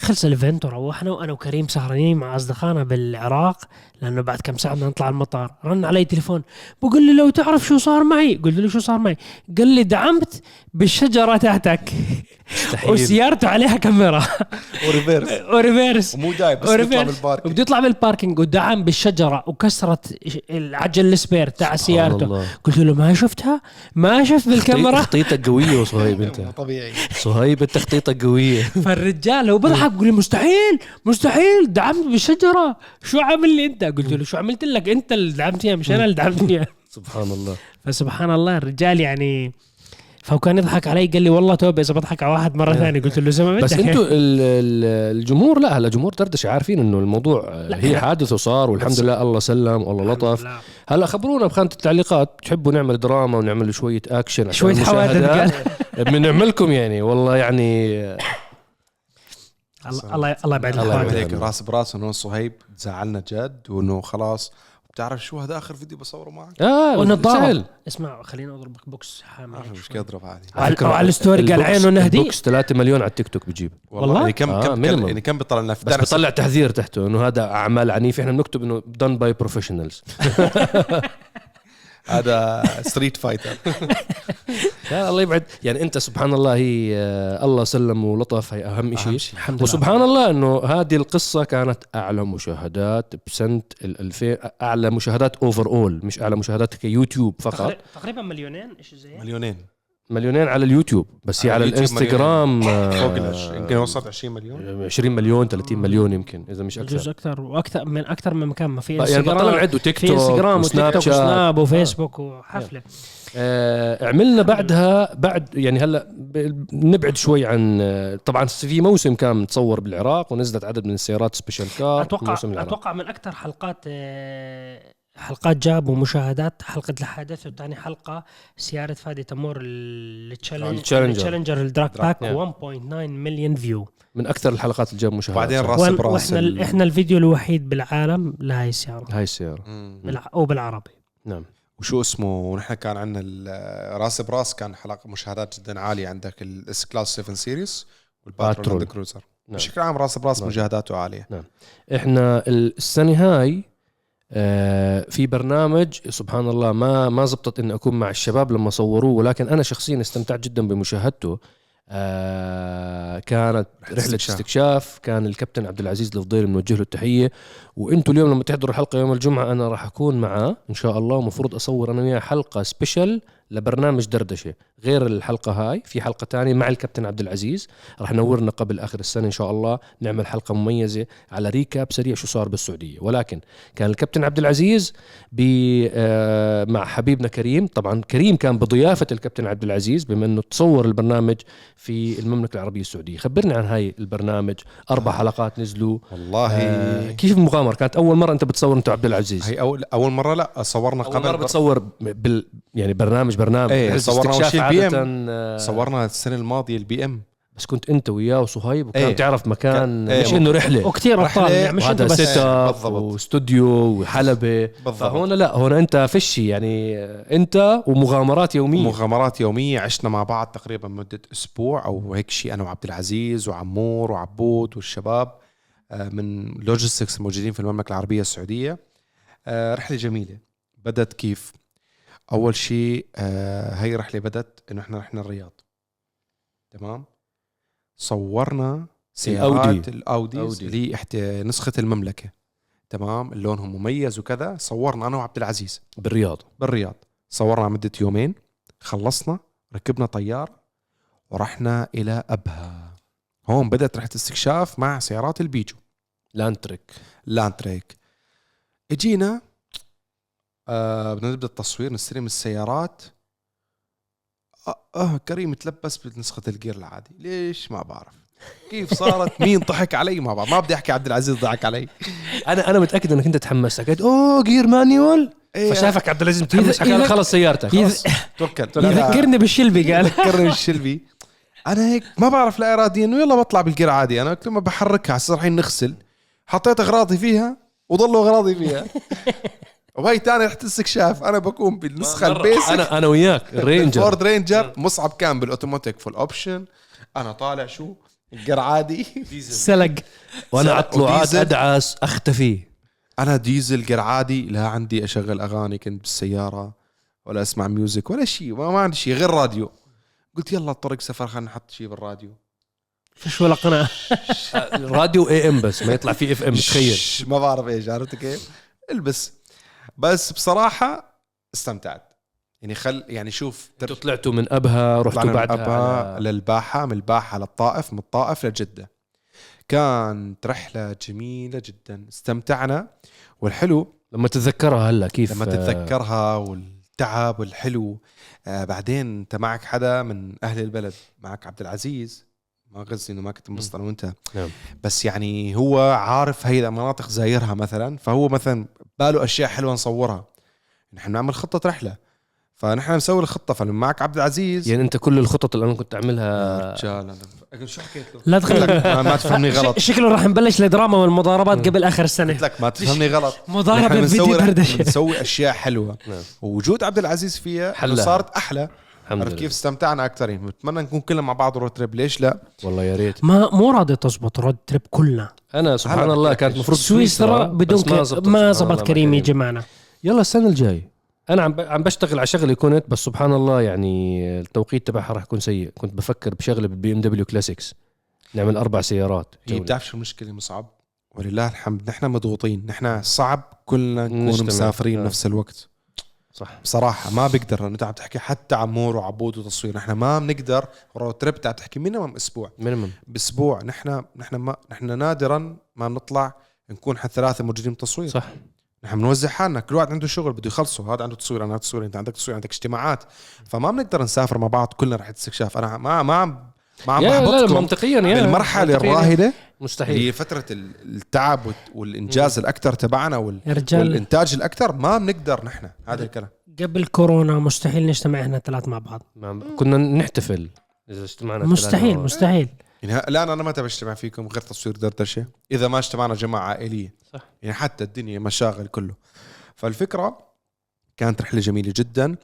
خلص ال event وروحنا وأنا وكريم سهرانين مع أصدقائنا بالعراق لأنه بعد كم ساعة بدنا نطلع المطار. رن علي تليفون. بقول لي لو تعرف شو صار معي؟ قلت له شو صار معي؟ قال لي دعمت بالشجرة تحتك مستحيل. وسيارته عليها كاميرا. وريفيرس. وريفيرس. ومو جايب بس بيطلع و reverse بال park وبده يطلع بال parking ودعم بالشجرة وكسرت العجل ال spare تاع سبحان سيارته. الله. قلت له ما شفتها؟ ما شفت بالكاميرا. تخطيطك قوية وصهيب أنت. طبيعي. صهيب انت تخطيطك قوية. فالرجال هو بضحك بقول لي مستحيل مستحيل دعمت بالشجرة. شو عامل لي أنت؟ قلت له شو عملت لك أنت اللي دعمت فيها مش أنا اللي دعمت فيها سبحان الله. فسبحان الله الرجال يعني فهو كان يضحك علي قال لي والله توبة إذا بضحك على واحد مرة ثانية قلت له زي ما بس أنتوا ال- ال- الجمهور لا هلا جمهور دردشة عارفين إنه الموضوع لا، هي. حادث وصار والحمد لله الله سلم والله لطف لا. هلا خبرونا بخانة التعليقات تحبوا نعمل دراما ونعمل شوية أكشن شوية حوادث. قال بنعملكم يعني والله يعني الله الله الله يبعد الله يبعد. راس براس انه صهيب زعلنا جد وإنه خلاص بتعرف شو هذا آخر فيديو بصوره معك؟ آه ونضارب سهل اسمع خليني اضربك box حامل ما في شوي. مشكله اضرب عادي على- على ال story قال عينه نهدي. ال box 3 مليون على التيك توك بجيب والله والله؟ يعني كم آه، كم. يعني كم بيطلع لنا بس بطلع تحذير تحته إنه هذا أعمال عنيفة إحنا بنكتب إنه done by professionals هذا Street Fighter لا الله يبعد. يعني أنت سبحان الله هي آه، الله سلم ولطف هي أهم شيء. الحمد لله. وسبحان الله إنه هذه القصة كانت أعلى مشاهدات بسنة ال 2000 أعلى مشاهدات overall مش أعلى مشاهدات كيوتيوب فقط. تقريبا- مليونين إيش زي هيك؟ مليونين. مليونين على اليوتيوب بس هي على على الإنستغرام فوق ال آه، 20 يمكن وصلت 20 مليون؟ 20 مليون 30 مليون يمكن إذا مش بجوز أكثر. أكثر وأكثر من أكثر من مكان ما في يعني بطلع انستغرام نعد تيك توك انستغرام وتيك وسناب توك شات. وسناب وفيسبوك وحفلة. آه، عملنا بعدها بعد يعني هلا نبعد شوي عن آه، طبعا في موسم كان متصور بالعراق ونزلت عدد من السيارات special car أتوقع موسم العراق. أتوقع من أكثر حلقات آه، حلقات جابوا مشاهدات حلقة الحادث وثاني حلقة. سيارة فادي تمور ال Challeng ال Challenger. ال Drag Pak نعم. 1.9 مليون view من أكثر الحلقات اللي جاب مشاهدات وبعدين. راس براس وإحنا ال- إحنا الفيديو الوحيد بالعالم لهي السيارة. هاي السيارة. مم. بالع... أو بالعربي. نعم. وشو اسمه ونحن كان عندنا ال- راس براس كان حلقة مشاهدات جدا عالية عندك ال S-Class 7 Series والباترول كروزر نعم. بشكل عام راس براس نعم. مشاهداته عالية. إحنا السنة هاي في برنامج سبحان الله ما ما زبطت إني أكون مع الشباب لما صوروه ولكن أنا شخصيا استمتعت جدا بمشاهدته. آه، كانت رحلة استكشاف. استكشاف كان الكابتن عبد العزيز الفضيل بنوجه له التحية. وأنتم اليوم لما تحضروا الحلقة يوم الجمعة أنا راح أكون معاه إن شاء الله. ومفروض أصور أنا وياه حلقة special. لبرنامج دردشة. غير الحلقة هاي في حلقة تانية مع الكابتن عبد العزيز. راح نورنا قبل آخر السنة إن شاء الله نعمل حلقة مميزة على ريكاب سريع شو صار بالسعودية. ولكن كان الكابتن عبد العزيز ب آه، مع حبيبنا كريم. طبعا كريم كان بضيافة الكابتن عبد العزيز بما إنه تصور البرنامج في المملكة العربية السعودية. خبرني عن هاي البرنامج. أربع حلقات نزلوا. والله. آه كيف المغامرة؟ كانت أول مرة أنت بتصور أنت عبد العزيز. هي أول أول مرة؟ لا صورنا أول قبل مرة بتصور بال يعني برنامج برنامج. بحس صورنا ال BM. آه، صورنا السنة الماضية ال BM. بس كنت أنت وياه وصهيب وكان إيه. تعرف مكان كان- إيه، مش إنه رحلة. وكثير رحلة ابطال يعني مش أنت بس. setup بالضبط. واستوديو وحلبة. بالضبط. فهون لا هون أنت فشي يعني أنت ومغامرات يومية. مغامرات يومية عشنا مع بعض تقريبا مدة أسبوع أو هيك شيء أنا وعبد العزيز وعمور وعبود والشباب آه، من logistics الموجودين في المملكة العربية السعودية. آه، رحلة جميلة. بدت كيف؟ أول شيء آه، هي رحلة بدت إنه إحنا رحنا الرياض. تمام؟ صورنا سيارات. الأودي. اللي احت- نسخة المملكة. تمام؟ لونهم مميز وكذا. صورنا أنا وعبد العزيز. بالرياض. بالرياض. صورنا مدة يومين. خلصنا ركبنا طيار ورحنا إلى أبها. هون بدأت رحلة استكشاف مع سيارات البيجو. Landtrek Landtrek اجينا آه بدنا نبدا التصوير نستلم السيارات. أه كريم تلبس بنسخة ال gear العادي. ليش؟ ما بعرف. كيف صارت؟ مين ضحك علي؟ ما بعرف. ما بدي أحكي عبد العزيز ضحك علي. أنا أنا متأكد إنك أنت تحمست. حكيت أوه gear manual؟ إيه. فشافك عبد العزيز متحمس. حكى خلص سيارتك إذا- توكل توكل. يذكرني بالشلبي قال. ذكرني بالشلبي. أنا هيك ما بعرف لا اراديا انه يلا بطلع بال gear عادي. أنا قلت له ما بحركها هسه رايحين نغسل حطيت أغراضي فيها وظلوا غراضي فيها. وهي تاني رحت استكشاف أنا بكون بالنسخة ال basic. أنا أنا وياك ال Ranger Ford Ranger مصعب كان بال automatic full option أنا طالع شو؟ gear عادي سلق. وأنا على الطلوعات. أدعس أختفي. أنا ديزل gear عادي لا عندي أشغل أغاني كنت بالسيارة ولا أسمع music ولا شيء. ما, ما عندي شيء غير راديو. قلت يلا الطريق سفر خلينا نحط شيء بالراديو. فيش ولا قناه راديو AM بس ما يطلع فيه FM تخيل. ما بعرف إيش عرفت كيف؟ البس. بس بصراحة استمتعت. يعني خل يعني شوف أنتوا طلعتوا من أبها رحتوا طلعنا من بعدها أبها على- للباحة من الباحة للطائف من الطائف لجدة. كانت رحلة جميلة جدا. استمتعنا. والحلو لما تتذكرها هلا كيف؟ لما تتذكرها والتعب والحلو. آه بعدين أنت معك حدا من أهل البلد معك عبد العزيز. ما قصدي إنه ما كنت انبسط أنا وأنت. نعم. بس يعني هو عارف هي المناطق زايرها مثلا فهو مثلا باله أشياء حلوة نصورها. نحن نعمل خطة رحلة. فنحن نسوي الخطة. فمعك عبد العزيز يعني أنت كل الخطط اللي أنا كنت اعملها رجال أنا شو حكيت له؟ لا قلت تخلي لك ما, تفهمني غلط. شكله راح نبلش الدراما والمضاربات قبل آخر السنة. قلت لك ما تفهمني غلط. مضاربة بنسوي دردشه بنسوي أشياء حلوة. نعم. ووجود عبد العزيز فيها. صارت أحلى. الحمد عرفت لله. كيف استمتعنا أكثر؟ يعني بتمنى نكون كلنا مع بعض road trip ليش لا؟ والله يا ريت. ما مو راضي تزبط road trip كلنا. أنا سبحان الله كانت؟ المفروض سويسرا بدون ما زبط كريم يجي معنا. يلا السنة الجاي. أنا عم عم بشتغل على شغله كنت بس سبحان الله يعني التوقيت تبعها راح يكون سيء. كنت بفكر بشغله بال BMW classics نعمل أربع سيارات. هي جولة. بتعرف شو المشكلة مصعب؟ ولله الحمد نحن مضغوطين. نحن صعب كلنا نكون. مسافرين آه. بنفس الوقت. صح. بصراحة ما بقدر انت عم تحكي حتى عمور وعبود وتصوير. نحن ما بنقدر road trip عم تحكي minimum أسبوع. minimum بأسبوع. نحن نحن ما نحن نادرا ما بنطلع نكون حتى ثلاثة موجودين بتصوير. صح. نحن بنوزع حالنا. كل واحد عنده شغل بده يخلصه. هذا عنده تصوير أنا تصوير. أنت عندك تصوير عندك اجتماعات. فما بنقدر نسافر مع بعض. كلنا رح استكشاف أنا ما ما عم ما عم يا لا لا بحبطكم منطقيا يا بالمرحلة منطقياً. الراهنة مستحيل. هي فتره ال- التعب والإنجاز الأكثر تبعنا وال... يا رجال. والإنتاج الأكثر ما بنقدر نحن. هذا الكلام. قبل كورونا مستحيل نجتمع إحنا الثلاث مع بعض. ما- كنا نحتفل إذا اجتمعنا مستحيل. مستحيل. يعني الآن أنا متى بجتمع فيكم غير تصوير دردشة. إذا ما اجتمعنا جماعة عائلية. صح. يعني حتى الدنيا مشاغل كله. فالفكرة كانت رحلة جميلة جدا.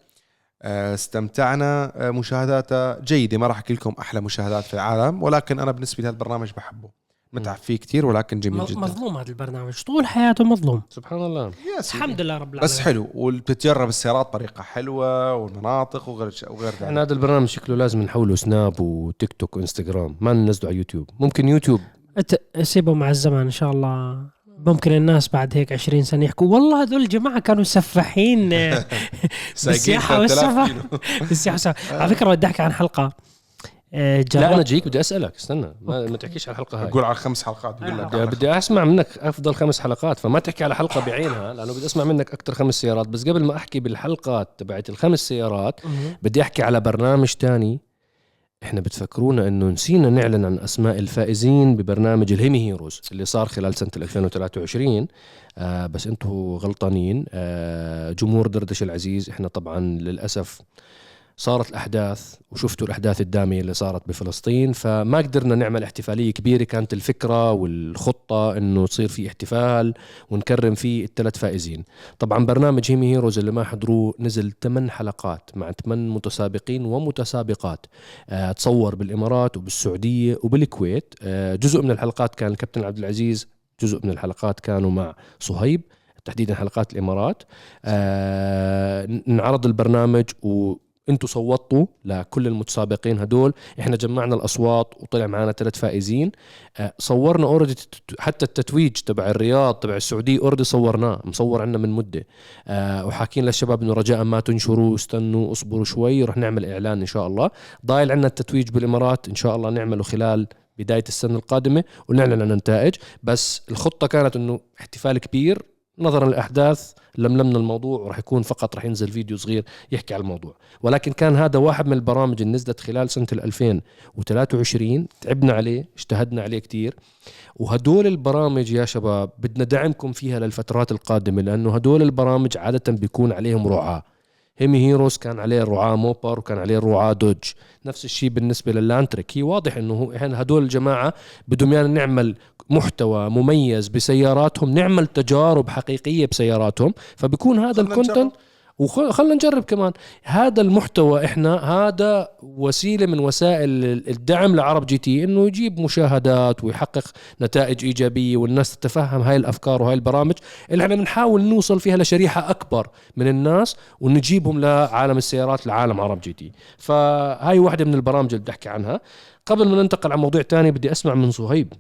استمتعنا. آه، مشاهداتها جيدة. ما راح أحكي لكم أحلى مشاهدات في العالم ولكن أنا بالنسبة لهذا البرنامج بحبه. متعب فيه كثير ولكن جميل جدا. مظلوم هذا البرنامج. طول حياته مظلوم. سبحان الله. سيدي. الحمد لله رب العالمين. بس حلو وبتتجرب السيارات بطريقه حلوة والمناطق وغير وغير يعني ذلك هذا البرنامج شكله لازم نحوله سناب وتيك توك وانستغرام ما ننزله على يوتيوب ممكن يوتيوب سيبه مع الزمن إن شاء الله. ممكن الناس بعد هيك 20 سنة يحكوا والله هذول الجماعه كانوا سفاحين. بالسياحة والسفر. بالسياحة والسفر. على فكرة بدي أحكي عن حلقة آه، لا جربت أنا جيك بدي أسألك. استنى ما, ما تحكيش على الحلقة هاي. بقول على خمس حلقات بقول لك بدي, بدي أسمع منك أفضل خمس حلقات فما تحكي على حلقة بعينها لأنه بدي أسمع منك أكثر خمس سيارات. بس قبل ما أحكي بالحلقات تبعت الخمس سيارات. بدي أحكي على برنامج تاني. إحنا بتفكرونا إنه نسينا نعلن عن أسماء الفائزين ببرنامج الهيمي هيروز اللي صار خلال سنة 2023 آه بس أنتم غلطانين. آه جمهور دردش العزيز إحنا طبعا للأسف صارت الأحداث وشفتوا الأحداث الدامية اللي صارت بفلسطين فما قدرنا نعمل احتفالية كبيرة. كانت الفكرة والخطة إنه تصير في احتفال ونكرم فيه الثلاث فائزين. طبعا برنامج هيمي هيروز اللي ما حضروه نزل 8 حلقات مع 8 متسابقين ومتسابقات. آه تصور بالإمارات وبالسعودية وبالكويت. آه جزء من الحلقات كان الكابتن عبد العزيز جزء من الحلقات كانوا مع صهيب تحديدا حلقات الإمارات. آه انعرض البرنامج و أنتوا صوتوا لكل المتسابقين هدول. إحنا جمعنا الأصوات وطلع معنا ثلاث فائزين. آه، صورنا already حتى التتويج تبع الرياض تبع السعودية already صورناه مصور عنا من مدة. آه، وحاكين للشباب إنه رجاء ما تنشروا استنوا اصبروا شوي رح نعمل إعلان إن شاء الله. ضايل عنا التتويج بالإمارات إن شاء الله نعمله خلال بداية السنة القادمة ونعلن عن النتائج. بس الخطة كانت إنه احتفال كبير نظرا للأحداث لملمنا الموضوع وراح يكون فقط راح ينزل فيديو صغير يحكي على الموضوع. ولكن كان هذا واحد من البرامج اللي نزلت خلال سنة 2023 تعبنا عليه اجتهدنا عليه كتير. وهدول البرامج يا شباب بدنا دعمكم فيها للفترات القادمة لأنه هدول البرامج عادة بيكون عليهم رعاة. Hemi Heroes كان عليه الرعاة Mopar وكان عليه الرعاة Dodge. نفس الشيء بالنسبة لل Landtrek هي واضح إنه إحنا هدول الجماعة بدهم يانا نعمل محتوى مميز بسياراتهم نعمل تجارب حقيقية بسياراتهم. فبيكون هذا ال content. وخلنا نجرب كمان. هذا المحتوى إحنا هذا وسيلة من وسائل الدعم لعرب GT إنه يجيب مشاهدات ويحقق نتائج إيجابية والناس تتفهم هاي الأفكار وهاي البرامج اللي إحنا بنحاول نوصل فيها لشريحة أكبر من الناس ونجيبهم لعالم السيارات لعالم عرب جي تي. فهاي واحدة من البرامج اللي بدي أحكي عنها. قبل ما ننتقل على موضوع تاني بدي أسمع من صهيب.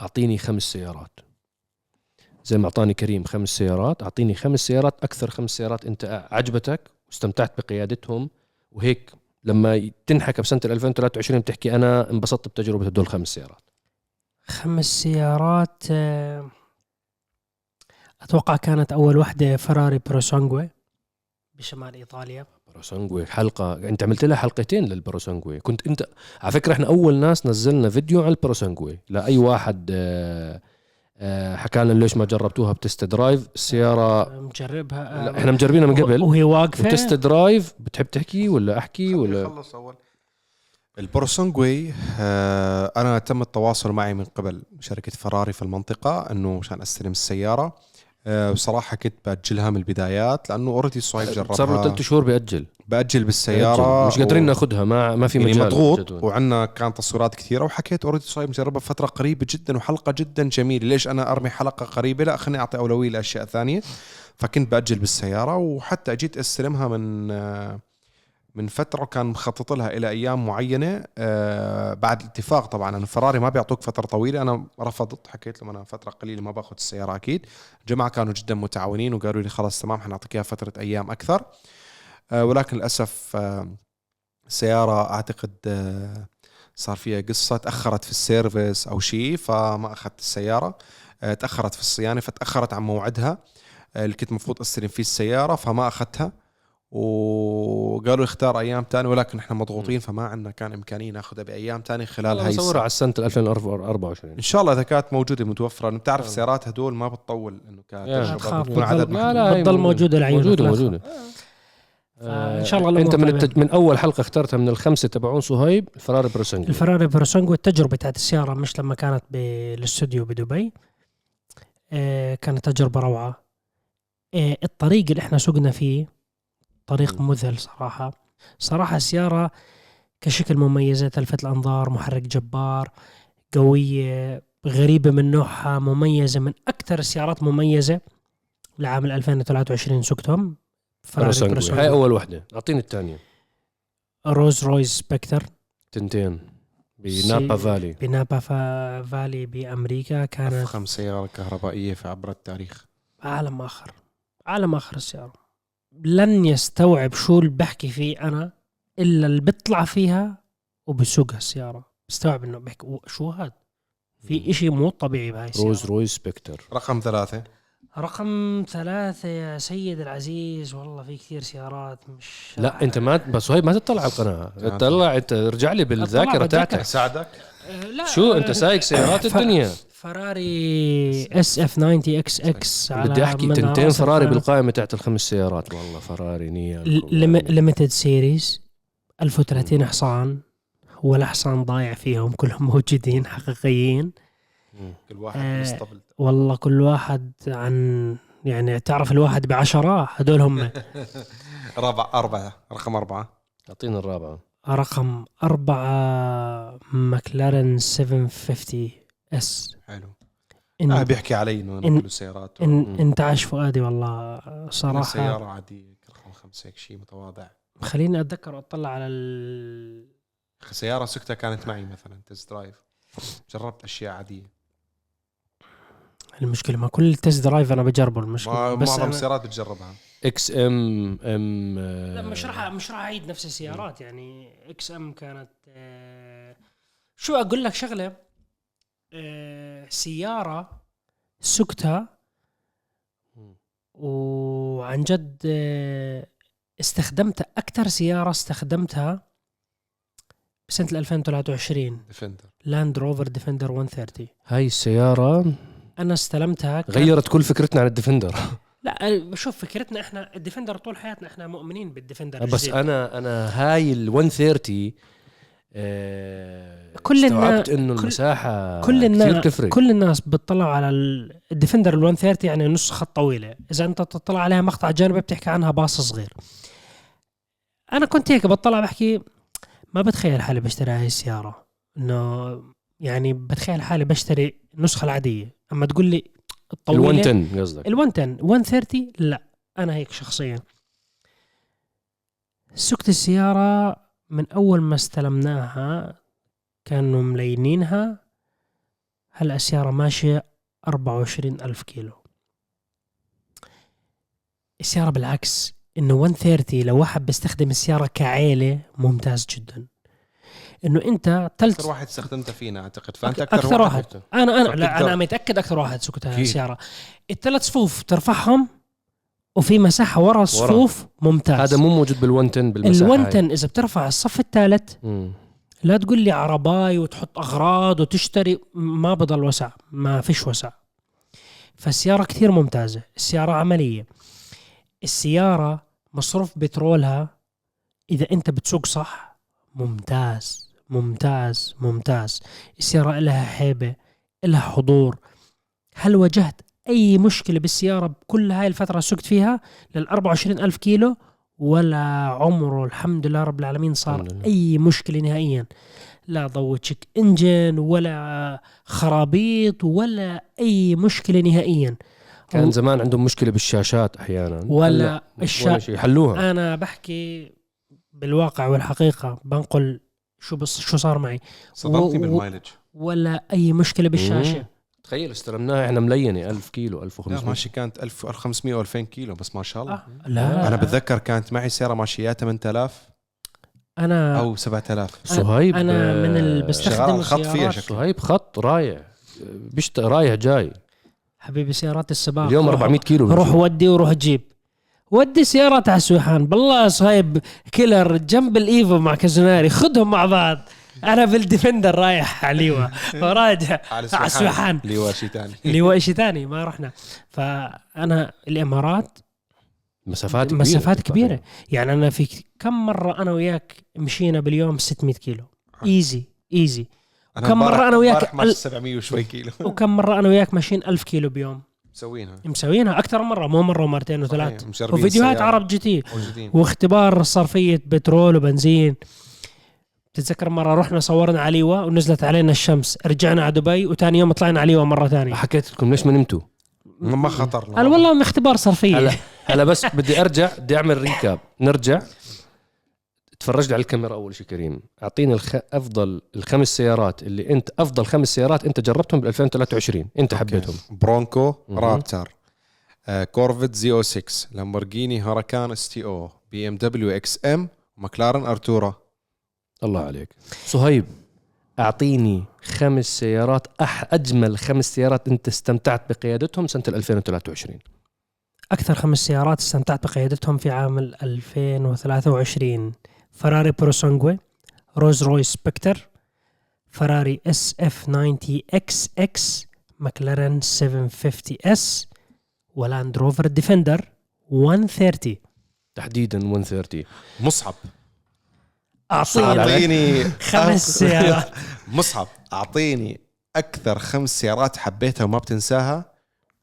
أعطيني خمس سيارات. زي ما أعطاني كريم خمس سيارات أعطيني خمس سيارات أكثر خمس سيارات أنت عجبتك واستمتعت بقيادتهم. وهيك لما تنحكى بسنة 2023 بتحكي أنا انبسطت بتجربة هدول الخمس سيارات. خمس سيارات آه، أتوقع كانت أول واحدة فراري Purosangue بشمال إيطاليا. Purosangue حلقة أنت عملت لها حلقتين لل Purosangue كنت أنت على فكرة إحنا أول ناس نزلنا فيديو عن ال Purosangue لأي واحد آه، حكى لنا ليش ما جربتوها ب test drive؟ السياره مجربها. لا إحنا مجربينها من قبل. وهي واقفة. و test drive بتحب تحكي ولا أحكي ولا؟ خلص أول. ال Purosangue آه أنا تم التواصل معي من قبل شركة فراري في المنطقة إنه عشان أستلم السيارة. آه بصراحة كنت بأجلها من البدايات لأنه already صهيب صار له جربها. ثلاث شهور بيأجل. بأجل بالسيارة بيأجل. مش قادرين ناخذها ما ما في يعني مجال. مضغوط جدول. وعندنا كان تصويرات كثيرة وحكيت already صهيب مجربها فتره قريبة جدا وحلقة جدا جميلة. ليش أنا أرمي حلقة قريبة؟ لا خليني أعطي أولوية لأشياء ثانية. فكنت بأجل بالسيارة وحتى أجيت أستلمها من آه، من فترة كان مخطط لها إلى أيام معينة آه، بعد اتفاق طبعا أنا فراري ما بيعطوك فترة طويلة. أنا رفضت حكيت لهم أنا فترة قليلة ما باخذ السيارة أكيد. الجماعه كانوا جدا متعاونين وقالوا لي خلاص تمام حنعطيك إياها فترة أيام أكثر. آه، ولكن للأسف آه، السياره أعتقد آه، صار فيها قصة تأخرت في السيرفيس أو شيء فما أخذت السيارة. آه، تأخرت في الصيانة فتأخرت عن موعدها. آه، اللي كنت المفروض أستلم فيه السيارة فما أخذتها. وقالوا اختار أيام تانية ولكن إحنا مضغوطين فما عندنا كان امكانيه ناخذها بأيام تانية خلال هاي السنة على السنة 2024 إن شاء الله إذا كانت موجودة متوفرة. لأنه بتعرف آه. السيارات هدول ما بتطول إنه. كتجربه بتكون عدد. لا لا بتضل موجودة. لعيونك موجودة موجودة. فإن شاء الله أنت من. التج... من أول حلقة اخترتها من الخمسة تبعون صهيب الفراري Purosangue الفراري Purosangue التجربة تاعت السيارة مش لما كانت بالاستوديو بدبي. آه، كانت تجربة روعة. آه، الطريق اللي إحنا سقنا فيه طريق. مذهل صراحة. صراحة السيارة كشكل مميزة تلفت الأنظار محرك جبار قوية غريبة من نوعها مميزة من أكثر السيارات مميزة لعام 2023 سقتهم فراري هاي أول وحدة. أعطيني الثانية. روز رويز سبكتر. تنتين. بنابا فالي. بنابا فا- فالي بأمريكا كانت أفخم سيارة كهربائية في عبر التاريخ. عالم آخر. عالم آخر السيارة. لن يستوعب شو اللي بحكي فيه أنا إلا اللي بيطلع فيها وبسوقها السيارة. بستوعب إنه بحكي "و- شو هاد؟ في إشي مو طبيعي بهاي السيارة. رولز رويس سبكتر. رقم ثلاثة. رقم ثلاثة يا سيد العزيز والله في كثير سيارات مش لا أنت ما بس هاي ما تطلع على القناة. آه. طلع أنت ارجع لي بالذاكرة أطلع تاعتك. بالذاكرة. ساعدك؟ أه، لا. شو أنت سايق سيارات الدنيا. فراري اس اف 90 إكس إكس بدي أحكي تنتين فراري بالقائمة تاعت الخمس سيارات. والله فراري نيان limited series 1030 حصان ولا حصان ضايع فيهم كلهم موجودين حقيقيين. كل واحد آه. والله كل واحد عن يعني تعرف الواحد بعشرة هدول هم. رابع أربعة رقم أربعة. اعطينا الرابعة. رقم أربعة ماكلارن 750 S. حلو. إن, آه بيحكي علي إنه أنا إن- كل سيارات إن انتعش فؤادي والله صراحة. سيارة عادية رقم خمسة هيك شيء متواضع. خليني أتذكر وأطلع على ال... سيارة سكتها كانت معي مثلا test drive جربت أشياء عادية. المشكلة ما كل test drive أنا بجربه المشكلة. ما- بس معظم أنا... السيارات بتجربها. XM إم لا مش راح مش راح أعيد نفس السيارات يعني XM كانت آه، شو أقول لك شغلة؟ آه، سيارة سكتها وعن جد آه، استخدمتها أكثر سيارة استخدمتها بسنة 2023 ديفندر. لاند روفر ديفندر 130 هاي السيارة أنا استلمتها غيرت كل فكرتنا عن الديفندر. لا شوف فكرتنا إحنا الديفندر طول حياتنا إحنا مؤمنين بالديفندر بس الجديد. أنا أنا هاي ال 130 آه كل استوعبت إنه كل- المساحة كل كثير الناس تفرق كل الناس بتطلع على ال- الديفندر ال 130 يعني نص خط طويلة. إذا أنت تطلع عليها مقطع جانبي بتحكي عنها باص صغير. أنا كنت هيك بطلع بحكي ما بتخيل حالي بشتري هاي السيارة. إنه يعني بتخيل حالي بشتري النسخة العادية. أما تقول لي ال الطويله 110 قصدك؟ ال 110 130 لا. أنا هيك شخصيا. سكت السيارة من أول ما استلمناها كانوا ملينينها هلا السيارة ماشية 24 ألف كيلو السيارة بالعكس إنه 130 لو واحد بيستخدم السيارة كعيلة ممتاز جدا إنه أنت تلت أكثر واحد استخدمته فينا أعتقد فأنت أكثر, أكثر واحد. واحد أنا أنا لا. أنا متأكد أكثر واحد سكت أكيد. السياره الثلاث صفوف ترفعهم وفي مساحة ورا الصفوف ممتاز. هذا مو موجود بال 110 بالمساحة ال هاي. 110 إذا بترفع الصف الثالث. لا تقول لي عرباي وتحط أغراض وتشتري ما بضل وسع ما فيش وسع. فالسيارة كثير ممتازة السيارة عملية. السيارة مصروف بترولها إذا أنت بتسوق صح. ممتاز ممتاز ممتاز. السيارة لها هيبه لها حضور. هل واجهت أي مشكلة بالسيارة بكل هاي الفترة سقت فيها لل 24 ألف كيلو ولا عمره الحمد لله رب العالمين صار لله. أي مشكلة نهائيا. لا ضوء تشيك إنجن ولا خرابيط ولا أي مشكلة نهائيا. كان زمان عندهم مشكلة بالشاشات أحيانا. ولا هلا الشا- ولا شيء حلوها أنا بحكي بالواقع والحقيقة بنقل شو بص شو صار معي. صدمتني و- بالمايلج. ولا أي مشكلة بالشاشة. مم. تخيل استلمناها إحنا ملينة 1000 كيلو لا 1500 ماشي كانت 1500 و2000 كيلو بس ما شاء الله. آه. لا. أنا بتذكر كانت معي سيارة ماشية يا 8000 أنا أو 7000 صهيب أنا من اللي آه، بستخدم الخط فيها. شكله صهيب خط رايح بيشت رايح جاي. حبيبي سيارات السباق. اليوم روح- 400 كيلو روح. ودي وروح جيب. ودي سيارات على السويحان بالله صايب كيلر جنب الإيفو مع كازوناري خذهم مع بعض. أنا بالديفندر رايح على ليوا. وراجع. على السويحان اللي هو شيء ثاني هو شيء ثاني ما رحنا. فأنا الإمارات مسافات كبيرة. مسافات كبيرة. يعني أنا في كم مرة أنا وياك مشينا باليوم 600 كيلو. easy easy. أنا كم مرة أنا وياك امبارح ماشي ال- 700 وشوي كيلو. وكم مرة أنا وياك ماشيين 1000 كيلو بيوم. مسوينها. مسوينها. أكثر مرة مو مرة ومرتين وثلاث. وفيديوهات. عرب GT. واختبار صرفية بترول وبنزين. تتذكر مرة رحنا صورنا على ليوا ونزلت علينا الشمس. رجعنا على دبي وثاني يوم طلعنا على ليوا مرة ثانية. حكيت لكم ليش ما نمتوا؟ ما خطر قال والله من اختبار صرفية. هلا هلا بس بدي أرجع بدي أعمل recap نرجع. تفرج لي على الكاميرا أول شيء كريم. أعطيني الخ... أفضل الخمس سيارات اللي أنت أفضل خمس سيارات أنت جربتهم بال 2023 أنت حبيتهم. برونكو. رابتر. آه، كورفت زي أو 6 لامبورجيني هوراكان STO BMW XM ومكلارن أرتورا. الله عليك. صهيب أعطيني خمس سيارات أح أجمل خمس سيارات أنت استمتعت بقيادتهم سنة 2023 أكثر خمس سيارات استمتعت بقيادتهم في عام 2023 فراري بروسونجوي رولز رويس سبكتر فراري إس إف 90 إكس إكس مكلارن 750 S ولاند روفر ديفندر 130 تحديدا 130 مصعب. أعطيني أعطيني خمس سيارات. مصعب أعطيني أكثر خمس سيارات حبيتها وما بتنساها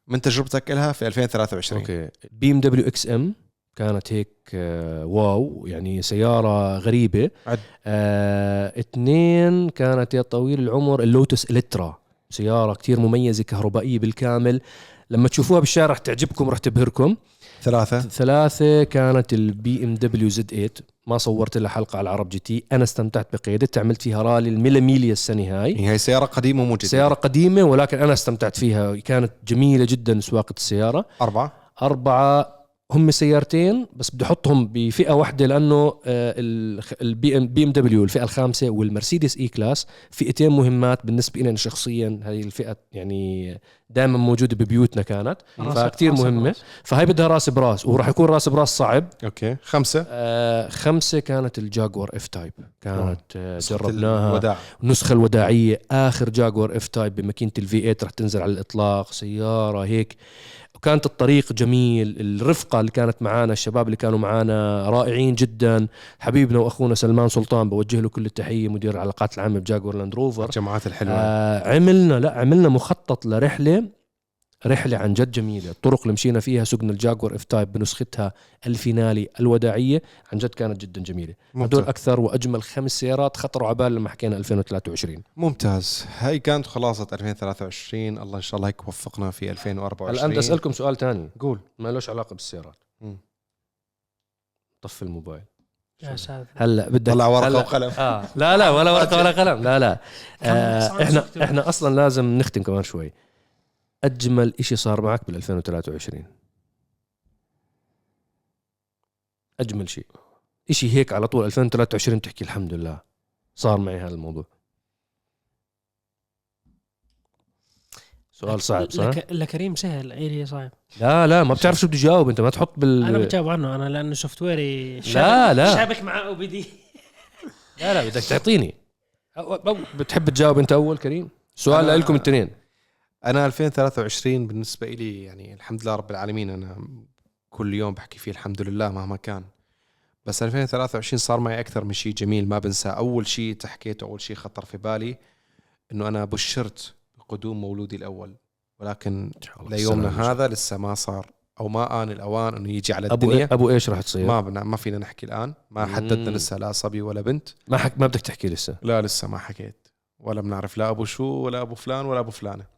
من تجربتك لها في 2023 okay. BMW XM كانت هيك آه، wow يعني سيارة غريبة. عد. آه اثنين كانت يا طويل العمر اللوتس الكترا سيارة كتير مميزة كهربائية بالكامل. لما تشوفوها بالشارع رح تعجبكم رح تبهركم. ثلاثة. ثلاثة كانت ال BMW Z 8 ما صورت لها حلقة على العرب GT. أنا استمتعت بقيادتها عملت فيها رالي الميلاميليا السنة هاي. هي سيارة قديمة ومو جديدة سيارة قديمة ولكن أنا استمتعت فيها. كانت جميلة جدا سواقة السيارة. أربعة. أربعة هم سيارتين بس بدي أحطهم بفئة واحدة لأنه ال BM BMW الفئة الخامسة والمرسيدس E-Class فئتين مهمات بالنسبة لنا شخصيا هذه الفئة يعني دائما موجودة ببيوتنا كانت فكتير مهمة. براس. فهي بدها راس براس وراح يكون راس براس صعب. okay خمسة؟ آه خمسة كانت الجاكور F-Type كانت آه جربناها. الوداع. النسخة الوداعية آخر جاكور F-Type بماكينة ال V 8 رح تنزل على الإطلاق سيارة هيك. وكانت الطريق جميل الرفقة اللي كانت معانا الشباب اللي كانوا معانا رائعين جدا. حبيبنا وأخونا سلمان سلطان بوجه له كل التحية مدير العلاقات العامة بجاكور لاند روفر. الجماعات الحلوة. آه عملنا لا عملنا مخطط لرحلة رحلة عن جد جميلة. الطرق اللي مشينا فيها سقنا الجاكور F-Type بنسختها ال finale الوداعية عن جد كانت جدا جميلة. هدول ممتاز. أكثر وأجمل خمس سيارات خطروا على بال لما حكينا 2023 ممتاز. هاي كانت خلاصة 2023 الله إن شاء الله هيك وفقنا في 2024 الآن بدي أسألكم سؤال ثاني قول. ما له علاقة بالسيارات. مم. طفي الموبايل. يا ساتر. هلا بدك طلع ورقة هلأ- وقلم. آه. لا لا ولا ورقة ولا قلم. لا لا. آه إحنا؟ إحنا أصلا لازم نختم كمان شوي. أجمل إشي صار معك بال 2023 أجمل شيء. إشي هيك على طول 2023 تحكي الحمد لله. صار معي هذا الموضوع. سؤال صعب صح؟ لك لكريم سهل إيه اللي صعب؟ لا لا ما بتعرف شو بدي جاوب أنت ما تحط بال أنا بجاوب عنه أنا لأنه software ي لا، لا. شابك مع OBD لا لا بدك تعطيني. بتحب تجاوب أنت أول كريم؟ سؤال لكم الاثنين. أنا 2023 بالنسبة لي يعني الحمد لله رب العالمين أنا كل يوم بحكي فيه الحمد لله مهما كان. بس 2023 صار معي أكثر من شيء جميل ما بنساه أول شيء تحكيته اول شيء خطر في بالي إنه أنا بشرت بقدوم مولودي الأول. ولكن ليومنا هذا لسه ما صار. أو ما آن الأوان إنه يجي على أبو الدنيا. أبو إيش راح تصير؟ ما بنا ما فينا نحكي الآن. ما حددنا. لسه لا صبي ولا بنت. ما حك... ما بدك تحكي لسه؟ لا لسه ما حكيت. ولا بنعرف لا أبو شو ولا أبو فلان ولا أبو فلانة.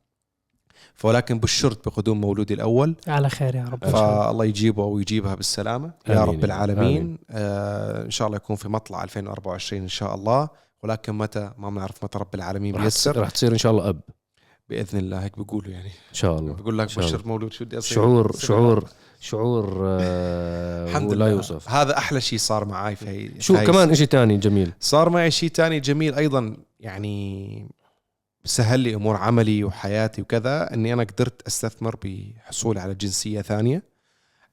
فولكن بشرت بقدوم مولودي الأول. على خير يا رب. فالله يجيبه ويجيبها بالسلامة. يا آمين رب العالمين. آمين. آه إن شاء الله يكون في مطلع 2024 إن شاء الله. ولكن متى؟ ما بنعرف متى رب العالمين بيسر. تصير, راح تصير إن شاء الله أب. بإذن الله هيك بيقولوا يعني. إن شاء الله. بقول لك إن شاء الله. بشرت مولود شو بدي أصير؟ شعور شعور شعور آه الحمد لا لله. يوصف. هذا أحلى شيء صار معي في هي شو كمان إشي تاني جميل؟ صار معي شيء تاني جميل أيضا يعني سهل لي أمور عملي وحياتي وكذا إني أنا قدرت أستثمر بحصولي على جنسية ثانية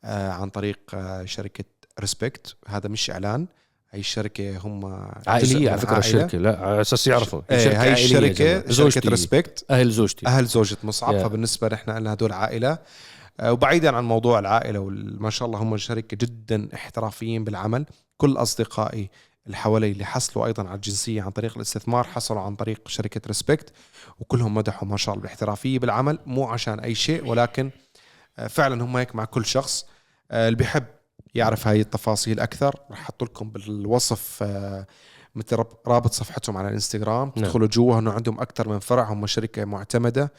آه عن طريق آه شركة Respect. هذا مش إعلان. هاي الشركة هم عائلية على فكرة عائلة. الشركة لا على أساس يعرفوا. عائلية يا الشركة. شركة Respect. أهل زوجتي. أهل زوجة مصعب. Yeah. فبالنسبة نحن لنا هدول عائله آه، وبعيدا عن موضوع العائلة وما شاء الله هم شركة جدا احترافيين بالعمل. كل أصدقائي اللي حوالي اللي حصلوا أيضا على الجنسية عن طريق الاستثمار حصلوا عن طريق شركة Respect وكلهم مدحوا ما شاء الله بالاحترافيه بالعمل مو عشان أي شيء ولكن آه، فعلا هم هيك مع كل شخص آه، اللي بيحب يعرف هاي التفاصيل أكثر راح أحط لكم بالوصف آه، مثل رابط صفحتهم على الإنستغرام نعم. تدخلوا جوا انه عندهم أكثر من فرع هم شركة معتمدة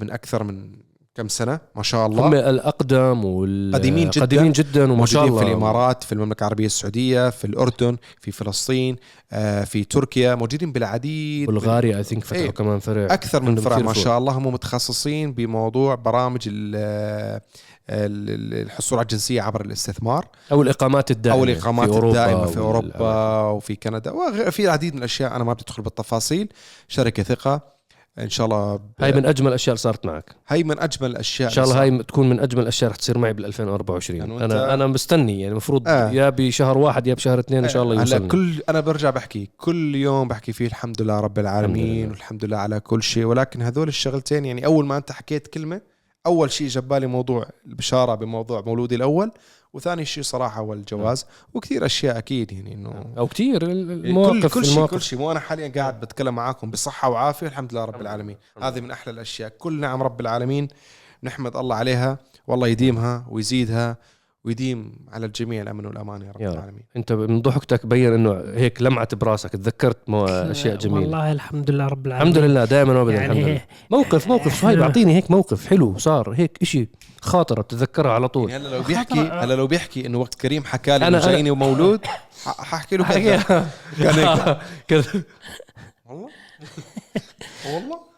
من أكثر من كم سنة؟ ما شاء الله. هم الأقدم وال قديمين جداً. قديمين جدا وما شاء الله في الإمارات في المملكة العربية السعودية في الأردن في فلسطين آه، في تركيا. موجودين بالعديد. بلغاريا اي ثينك فتحوا. كمان فرع أكثر من فرع ما. شاء الله. هم متخصصين بموضوع برامج ال- الحصول على الجنسية عبر الاستثمار. أو الإقامات الدائمة أو الإقامات في أوروبا الدائمة في أوروبا وفي كندا. وفي العديد من الأشياء أنا ما بدي أدخل بالتفاصيل. شركة ثقة. إن شاء الله ب- هاي من أجمل الأشياء اللي صارت معك. هاي من أجمل الأشياء إن شاء الله هاي تكون من أجمل الأشياء رح تصير معي بال 2024 يعني وأنت- أنا أنا مستني يعني المفروض آه. يا بشهر واحد يا بشهر اثنين إن شاء الله هلا يوصل كل أنا برجع بحكي كل يوم بحكي فيه الحمد لله رب العالمين لله. والحمد لله على كل شيء. ولكن هذول الشغلتين يعني أول ما أنت حكيت كلمة أول شيء جبالي موضوع البشارة بموضوع مولودي الأول. وثاني شيء صراحة هو الجواز وكثير أشياء أكيد يعني إنه أو كثير كل المواقف كل شيء كل شيء. مو أنا حاليا قاعد بتكلم معاكم بصحة وعافية الحمد لله رب العالمين. هذه من أحلى الأشياء. كل نعم رب العالمين نحمد الله عليها والله يديمها ويزيدها. ويديم على الجميع الأمن والأمان يا رب يا. العالمين. أنت من ضحكتك بين إنه هيك لمعت براسك تذكرت مو أشياء جميلة. والله الحمد لله رب العالمين. الحمد لله دائما وابدا يعني الحمد لله. موقف موقف صهيب حلو. اعطيني هيك موقف حلو صار هيك إشي خاطرة بتتذكرها على طول. يعني هلا لو بيحكي هلا لو بيحكي إنه وقت كريم حكى لي إنه جايني ومولود ح- حاحكي له كذا. كان هيك. كذا. والله؟ والله؟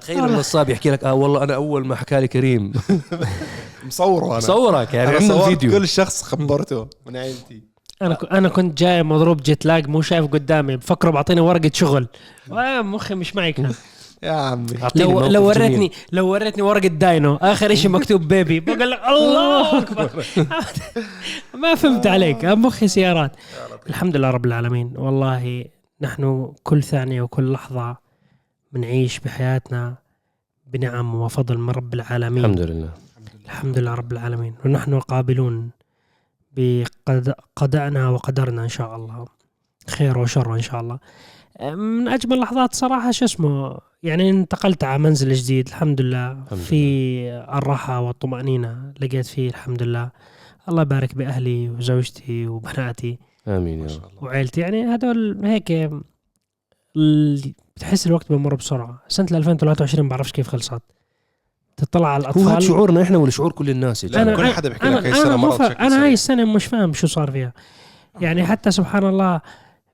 تخيل النصاب يحكي لك آه والله أنا أول ما حكى لي كريم. مصوره أنا. صورك يعني أنا عندنا صورت فيديو. كل شخص خبرته من عيلتي. أنا أنا كنت جاي مضروب جيت لاج مو شايف قدامي. بفكروا بعطيني ورقة شغل. آه، مخي مش معي كان يا عمي. لو لو جميل. وريتني لو وريتني ورقة داينو آخر شيء مكتوب بيبي بقول لك الله أكبر. ما فهمت عليك. مخي سيارات. الحمد لله رب العالمين. والله نحن كل ثانية وكل لحظة بنعيش بحياتنا بنعم وفضل من رب العالمين. الحمد لله. الحمد لله رب العالمين. ونحن قابلون بقضائنا وقدرنا إن شاء الله. خير وشر إن شاء الله. من أجمل لحظات صراحة شو اسمه يعني انتقلت على منزل جديد. الحمد لله. الحمد في الراحة والطمأنينة لقيت فيه. الحمد لله. الله يبارك بأهلي وزوجتي وبناتي آمين ما يا رب. وعيلتي. يعني هدول هيك بتحس الوقت بمر بسرعة. سنة 2023 بعرفش كيف خلصت. تطلع على هو هذا الأطفال. شعورنا إحنا ولا شعور كل الناس لا، جماعة. كل حدا بيحكي أنا لك هاي أنا السنة مو مرت بشكل أنا. هاي السنة مش فاهم شو صار فيها. يعني حتى سبحان الله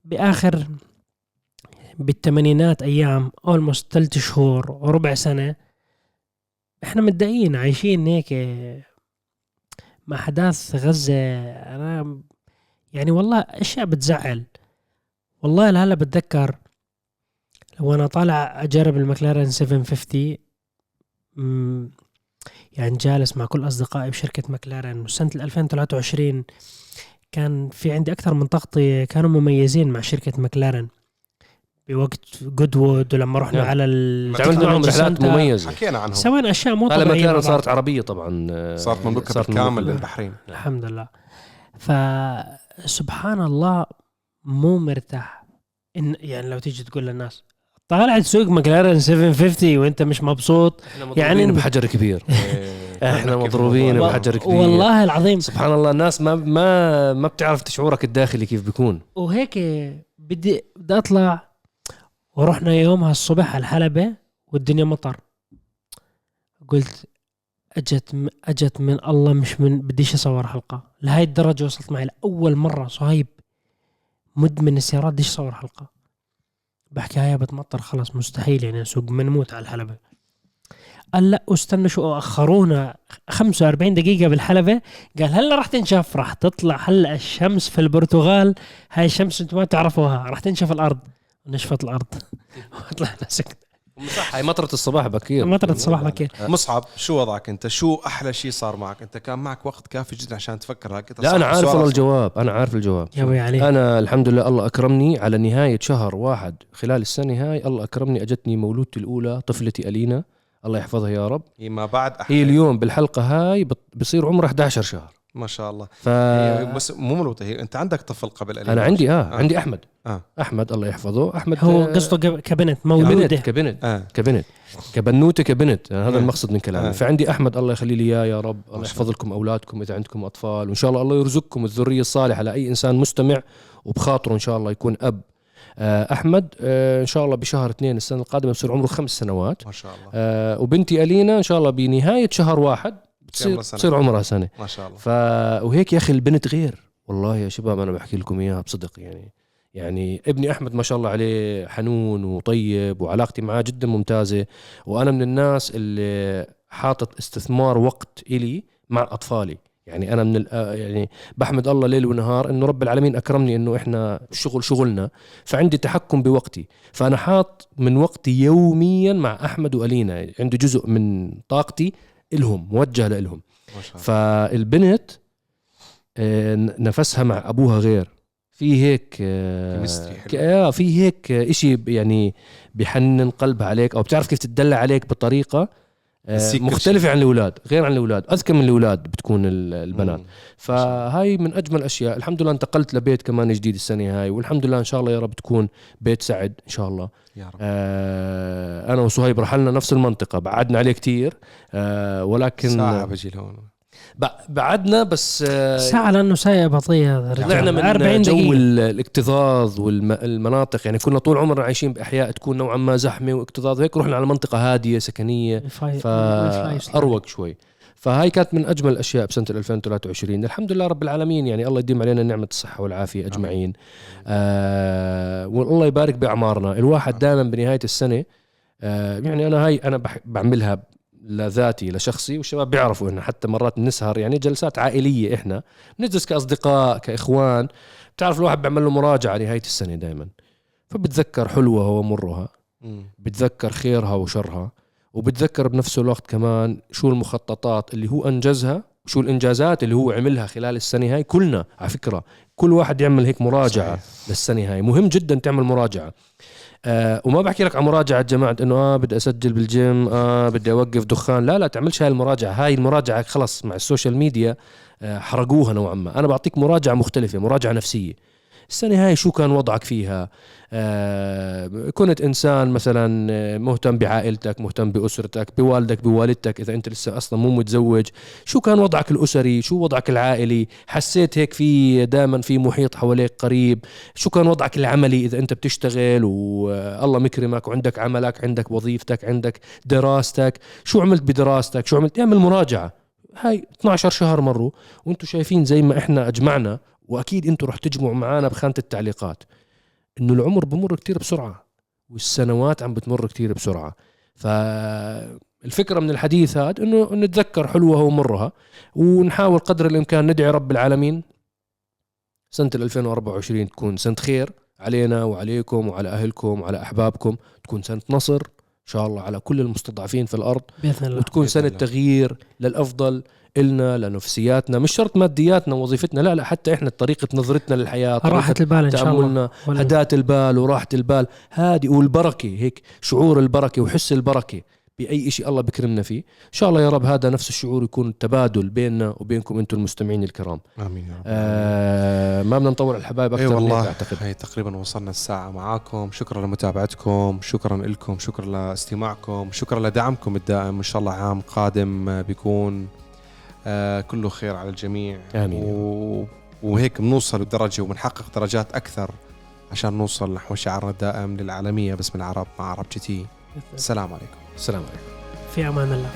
باخر بالثمانينات أيام اولموست ثلاث شهور وربع سنة إحنا متضايقين عايشين هيك مع أحداث غزة. أنا يعني والله أشياء بتزعل. والله لهلا بتذكر. لو أنا طالع أجرب المكلارن 750 مم، يعني جالس مع كل أصدقائي بشركة مكلارن وسنة 2023 كان في عندي أكثر من تغطيه كانوا مميزين مع شركة مكلارن بوقت جودوود ولما رحنا نعم. على معهم Technology رحلات. مميزة حكينا عنهم سوينا أشياء مو طبيعية مكلارن. صارت عربية طبعا صارت مملوكه صارت بالكامل. للبحرين الحمد لله فسبحان الله مو مرتاح إن يعني لو تيجي تقول للناس طالع تسوق مكلارن 750 وانت مش مبسوط. إحنا مضروبين يعني- بحجر كبير. إيه، إحنا مضروبين؟ بحجر كبير. والله العظيم. سبحان الله الناس ما ما ما بتعرف شعورك الداخلي كيف بيكون. وهيك بدي بدي أطلع ورحنا يومها الصبح على الحلبة والدنيا مطر. قلت أجت م- أجت من الله مش من بديش أصور حلقة. لهاي الدرجة وصلت معي لأول مرة صهيب. مدمن السيارات بديش أصور حلقة. بحكي هاي بتمطر خلص مستحيل يعني نسوق بنموت على الحلبة. قال لا استنوا شو أخرونا 45 دقيقة بالحلبة. قال هلا راح تنشف راح تطلع هلا الشمس في البرتغال. هاي الشمس أنتم ما تعرفوها راح تنشف الأرض. نشفت الأرض. وطلعنا سكت صح هاي مطرة الصباح بكير. مطرة الصباح بكير. مصعب شو وضعك انت؟ شو أحلى شيء صار معك؟ انت كان معك وقت كافي جدا عشان تفكر. هيك لا أنا عارف والله الجواب. أنا عارف الجواب. يا أبوي عليك. أنا الحمد لله الله أكرمني على نهاية شهر واحد خلال السنة هاي. الله أكرمني أجتني مولودتي الأولى طفلتي ألينا. الله يحفظها يا رب. هي ما بعد أحلى. هي اليوم بالحلقة هاي بصير عمرها 11 شهر. ما شاء الله. ف هي بس مو مولوده هي أنت عندك طفل قبل. أنا عندي آه, آه. عندي أحمد. آه. أحمد الله يحفظه. أحمد هو آه، قصده ك- كبنت كبنت مولوده كبنت آه. كبنت. كبنوتة كبنت. يعني هذا آه. المقصد من كلامي. آه. فعندي أحمد الله يخلي لي إياه يا رب. الله يحفظ لكم أولادكم إذا عندكم أطفال. وإن شاء الله الله يرزقكم الذرية الصالحة لأي إنسان مستمع وبخاطره إن شاء الله يكون أب. آه، أحمد آه، إن شاء الله بشهر اثنين السنة القادمة بصير عمره خمس سنوات. ما شاء الله. آه، وبنتي ألينا إن شاء الله بنهاية شهر واحد سنة. بتصير عمرها سنة. ما شاء الله. ف وهيك يا أخي البنت غير. والله يا شباب أنا بحكي لكم إياها بصدق يعني. يعني ابني أحمد ما شاء الله عليه حنون وطيب وعلاقتي معاه جدا ممتازة. وأنا من الناس اللي حاطط استثمار وقت إلي مع أطفالي. يعني أنا من ال- آه يعني بحمد الله ليل ونهار إنه رب العالمين أكرمني إنه إحنا الشغل شغلنا. فعندي تحكم بوقتي. فأنا حاط من وقتي يوميا مع أحمد وألينا. عندي جزء من طاقتي الهم موجه لهم. ما شاء الله. فالبنت آه، نفسها مع أبوها غير. في هيك. ك- آه في هيك إشي ب- يعني بحنن قلبها عليك أو بتعرف كيف تدلع عليك بطريقه مختلفة عن الأولاد غير عن الأولاد أذكى من الأولاد بتكون ال- البنات. فهاي من أجمل الأشياء. الحمد لله انتقلت لبيت كمان جديد السنة هاي والحمد لله إن شاء الله يا رب تكون بيت سعد إن شاء الله. يا رب. آه أنا وصهيب رحلنا نفس المنطقة بعدنا عليه كتير آه ولكن ساعة بجي لهون. بعدنا بس آه، ساعة لأنه سايق بطيء هذا. طلعنا من 40 جو دقيقة الاكتظاظ والمناطق يعني كنا طول عمرنا عايشين بأحياء تكون نوعا ما زحمة واكتظاظ. هيك رحنا على منطقة هادية سكنية ال vi- ال vi- vibe أروق شوي. فهاي كانت من أجمل الأشياء بسنة 2023 الحمد لله رب العالمين يعني الله يديم علينا نعمة الصحة والعافية أجمعين. آه والله يبارك بأعمارنا. الواحد دائما بنهاية السنة آه يعني أنا هاي أنا بح بعملها لذاتي لشخصي والشباب بيعرفوا انه حتى مرات بنسهر يعني جلسات عائلية إحنا بنجلس كأصدقاء كإخوان. بتعرف الواحد بيعمل له مراجعة نهايه السنة دائما فبتذكر حلوها ومرها. بتذكر خيرها وشرها. وبتذكر بنفس الوقت كمان شو المخططات اللي هو أنجزها شو الإنجازات اللي هو عملها خلال السنة هاي. كلنا على فكرة كل واحد يعمل هيك مراجعة صحيح. للسنة هاي. مهم جدا تعمل مراجعة. آه وما بحكي لك عن مراجعة جماعة إنه آه بدي أسجل بالجيم آه بدي أوقف دخان. لا لا تعملش هاي المراجعة. هاي المراجعة خلص مع ال social media آه حرقوها نوعا ما. أنا بعطيك مراجعة مختلفة مراجعة نفسية. السنة هاي شو كان وضعك فيها؟ آه كنت إنسان مثلا آه، مهتم بعائلتك مهتم بأسرتك بوالدك بوالدتك إذا أنت لسه أصلا مو متزوج. شو كان وضعك الأسري؟ شو وضعك العائلي؟ حسيت هيك في دائما في محيط حواليك قريب؟ شو كان وضعك العملي إذا أنت بتشتغل والله مكرمك وعندك عملك عندك وظيفتك عندك دراستك؟ شو عملت بدراستك؟ شو عملت؟ اعمل مراجعة. هاي 12 شهر مروا وأنتم شايفين زي ما إحنا أجمعنا وأكيد أنتم رح تجمعوا معنا بخانة التعليقات. إنه العمر بمر كتير بسرعة والسنوات عم بتمر كتير بسرعة. فالفكرة من الحديث هذا إنه نتذكر حلوها ومرها ونحاول قدر الإمكان ندعي رب العالمين. سنة 2024 تكون سنة خير علينا وعليكم وعلى أهلكم وعلى أحبابكم. تكون سنة نصر إن شاء الله على كل المستضعفين في الأرض. بإذن الله. وتكون الله. تغيير للأفضل. إلنا لنفسياتنا مش شرط مادياتنا ووظيفتنا لا لا حتى إحنا طريقة نظرتنا للحياة راحة البال إن شاء الله. هداة البال وراحة البال هذه والبركة هيك شعور البركة وحس البركة بأي شيء الله بكرمنا فيه. إن شاء الله يا رب هذا نفس الشعور يكون تبادل بيننا وبينكم أنتم المستمعين الكرام. آمين يا رب. آه ما بدنا نطول الحبايب إي أكثر من هيك والله أعتقد. هي تقريبا وصلنا الساعة معاكم. شكرا لمتابعتكم شكرا لكم شكرا لاستماعكم شكرا لدعمكم الدائم. إن شاء الله عام قادم بيكون آه كله خير على الجميع. آمين. و... وهيك بنوصل بدرجة وبنحقق درجات أكثر عشان نوصل نحو شعارنا الدائم للعالمية باسم العرب مع عرب جي تي. السلام عليكم. السلام عليكم. في أمان الله.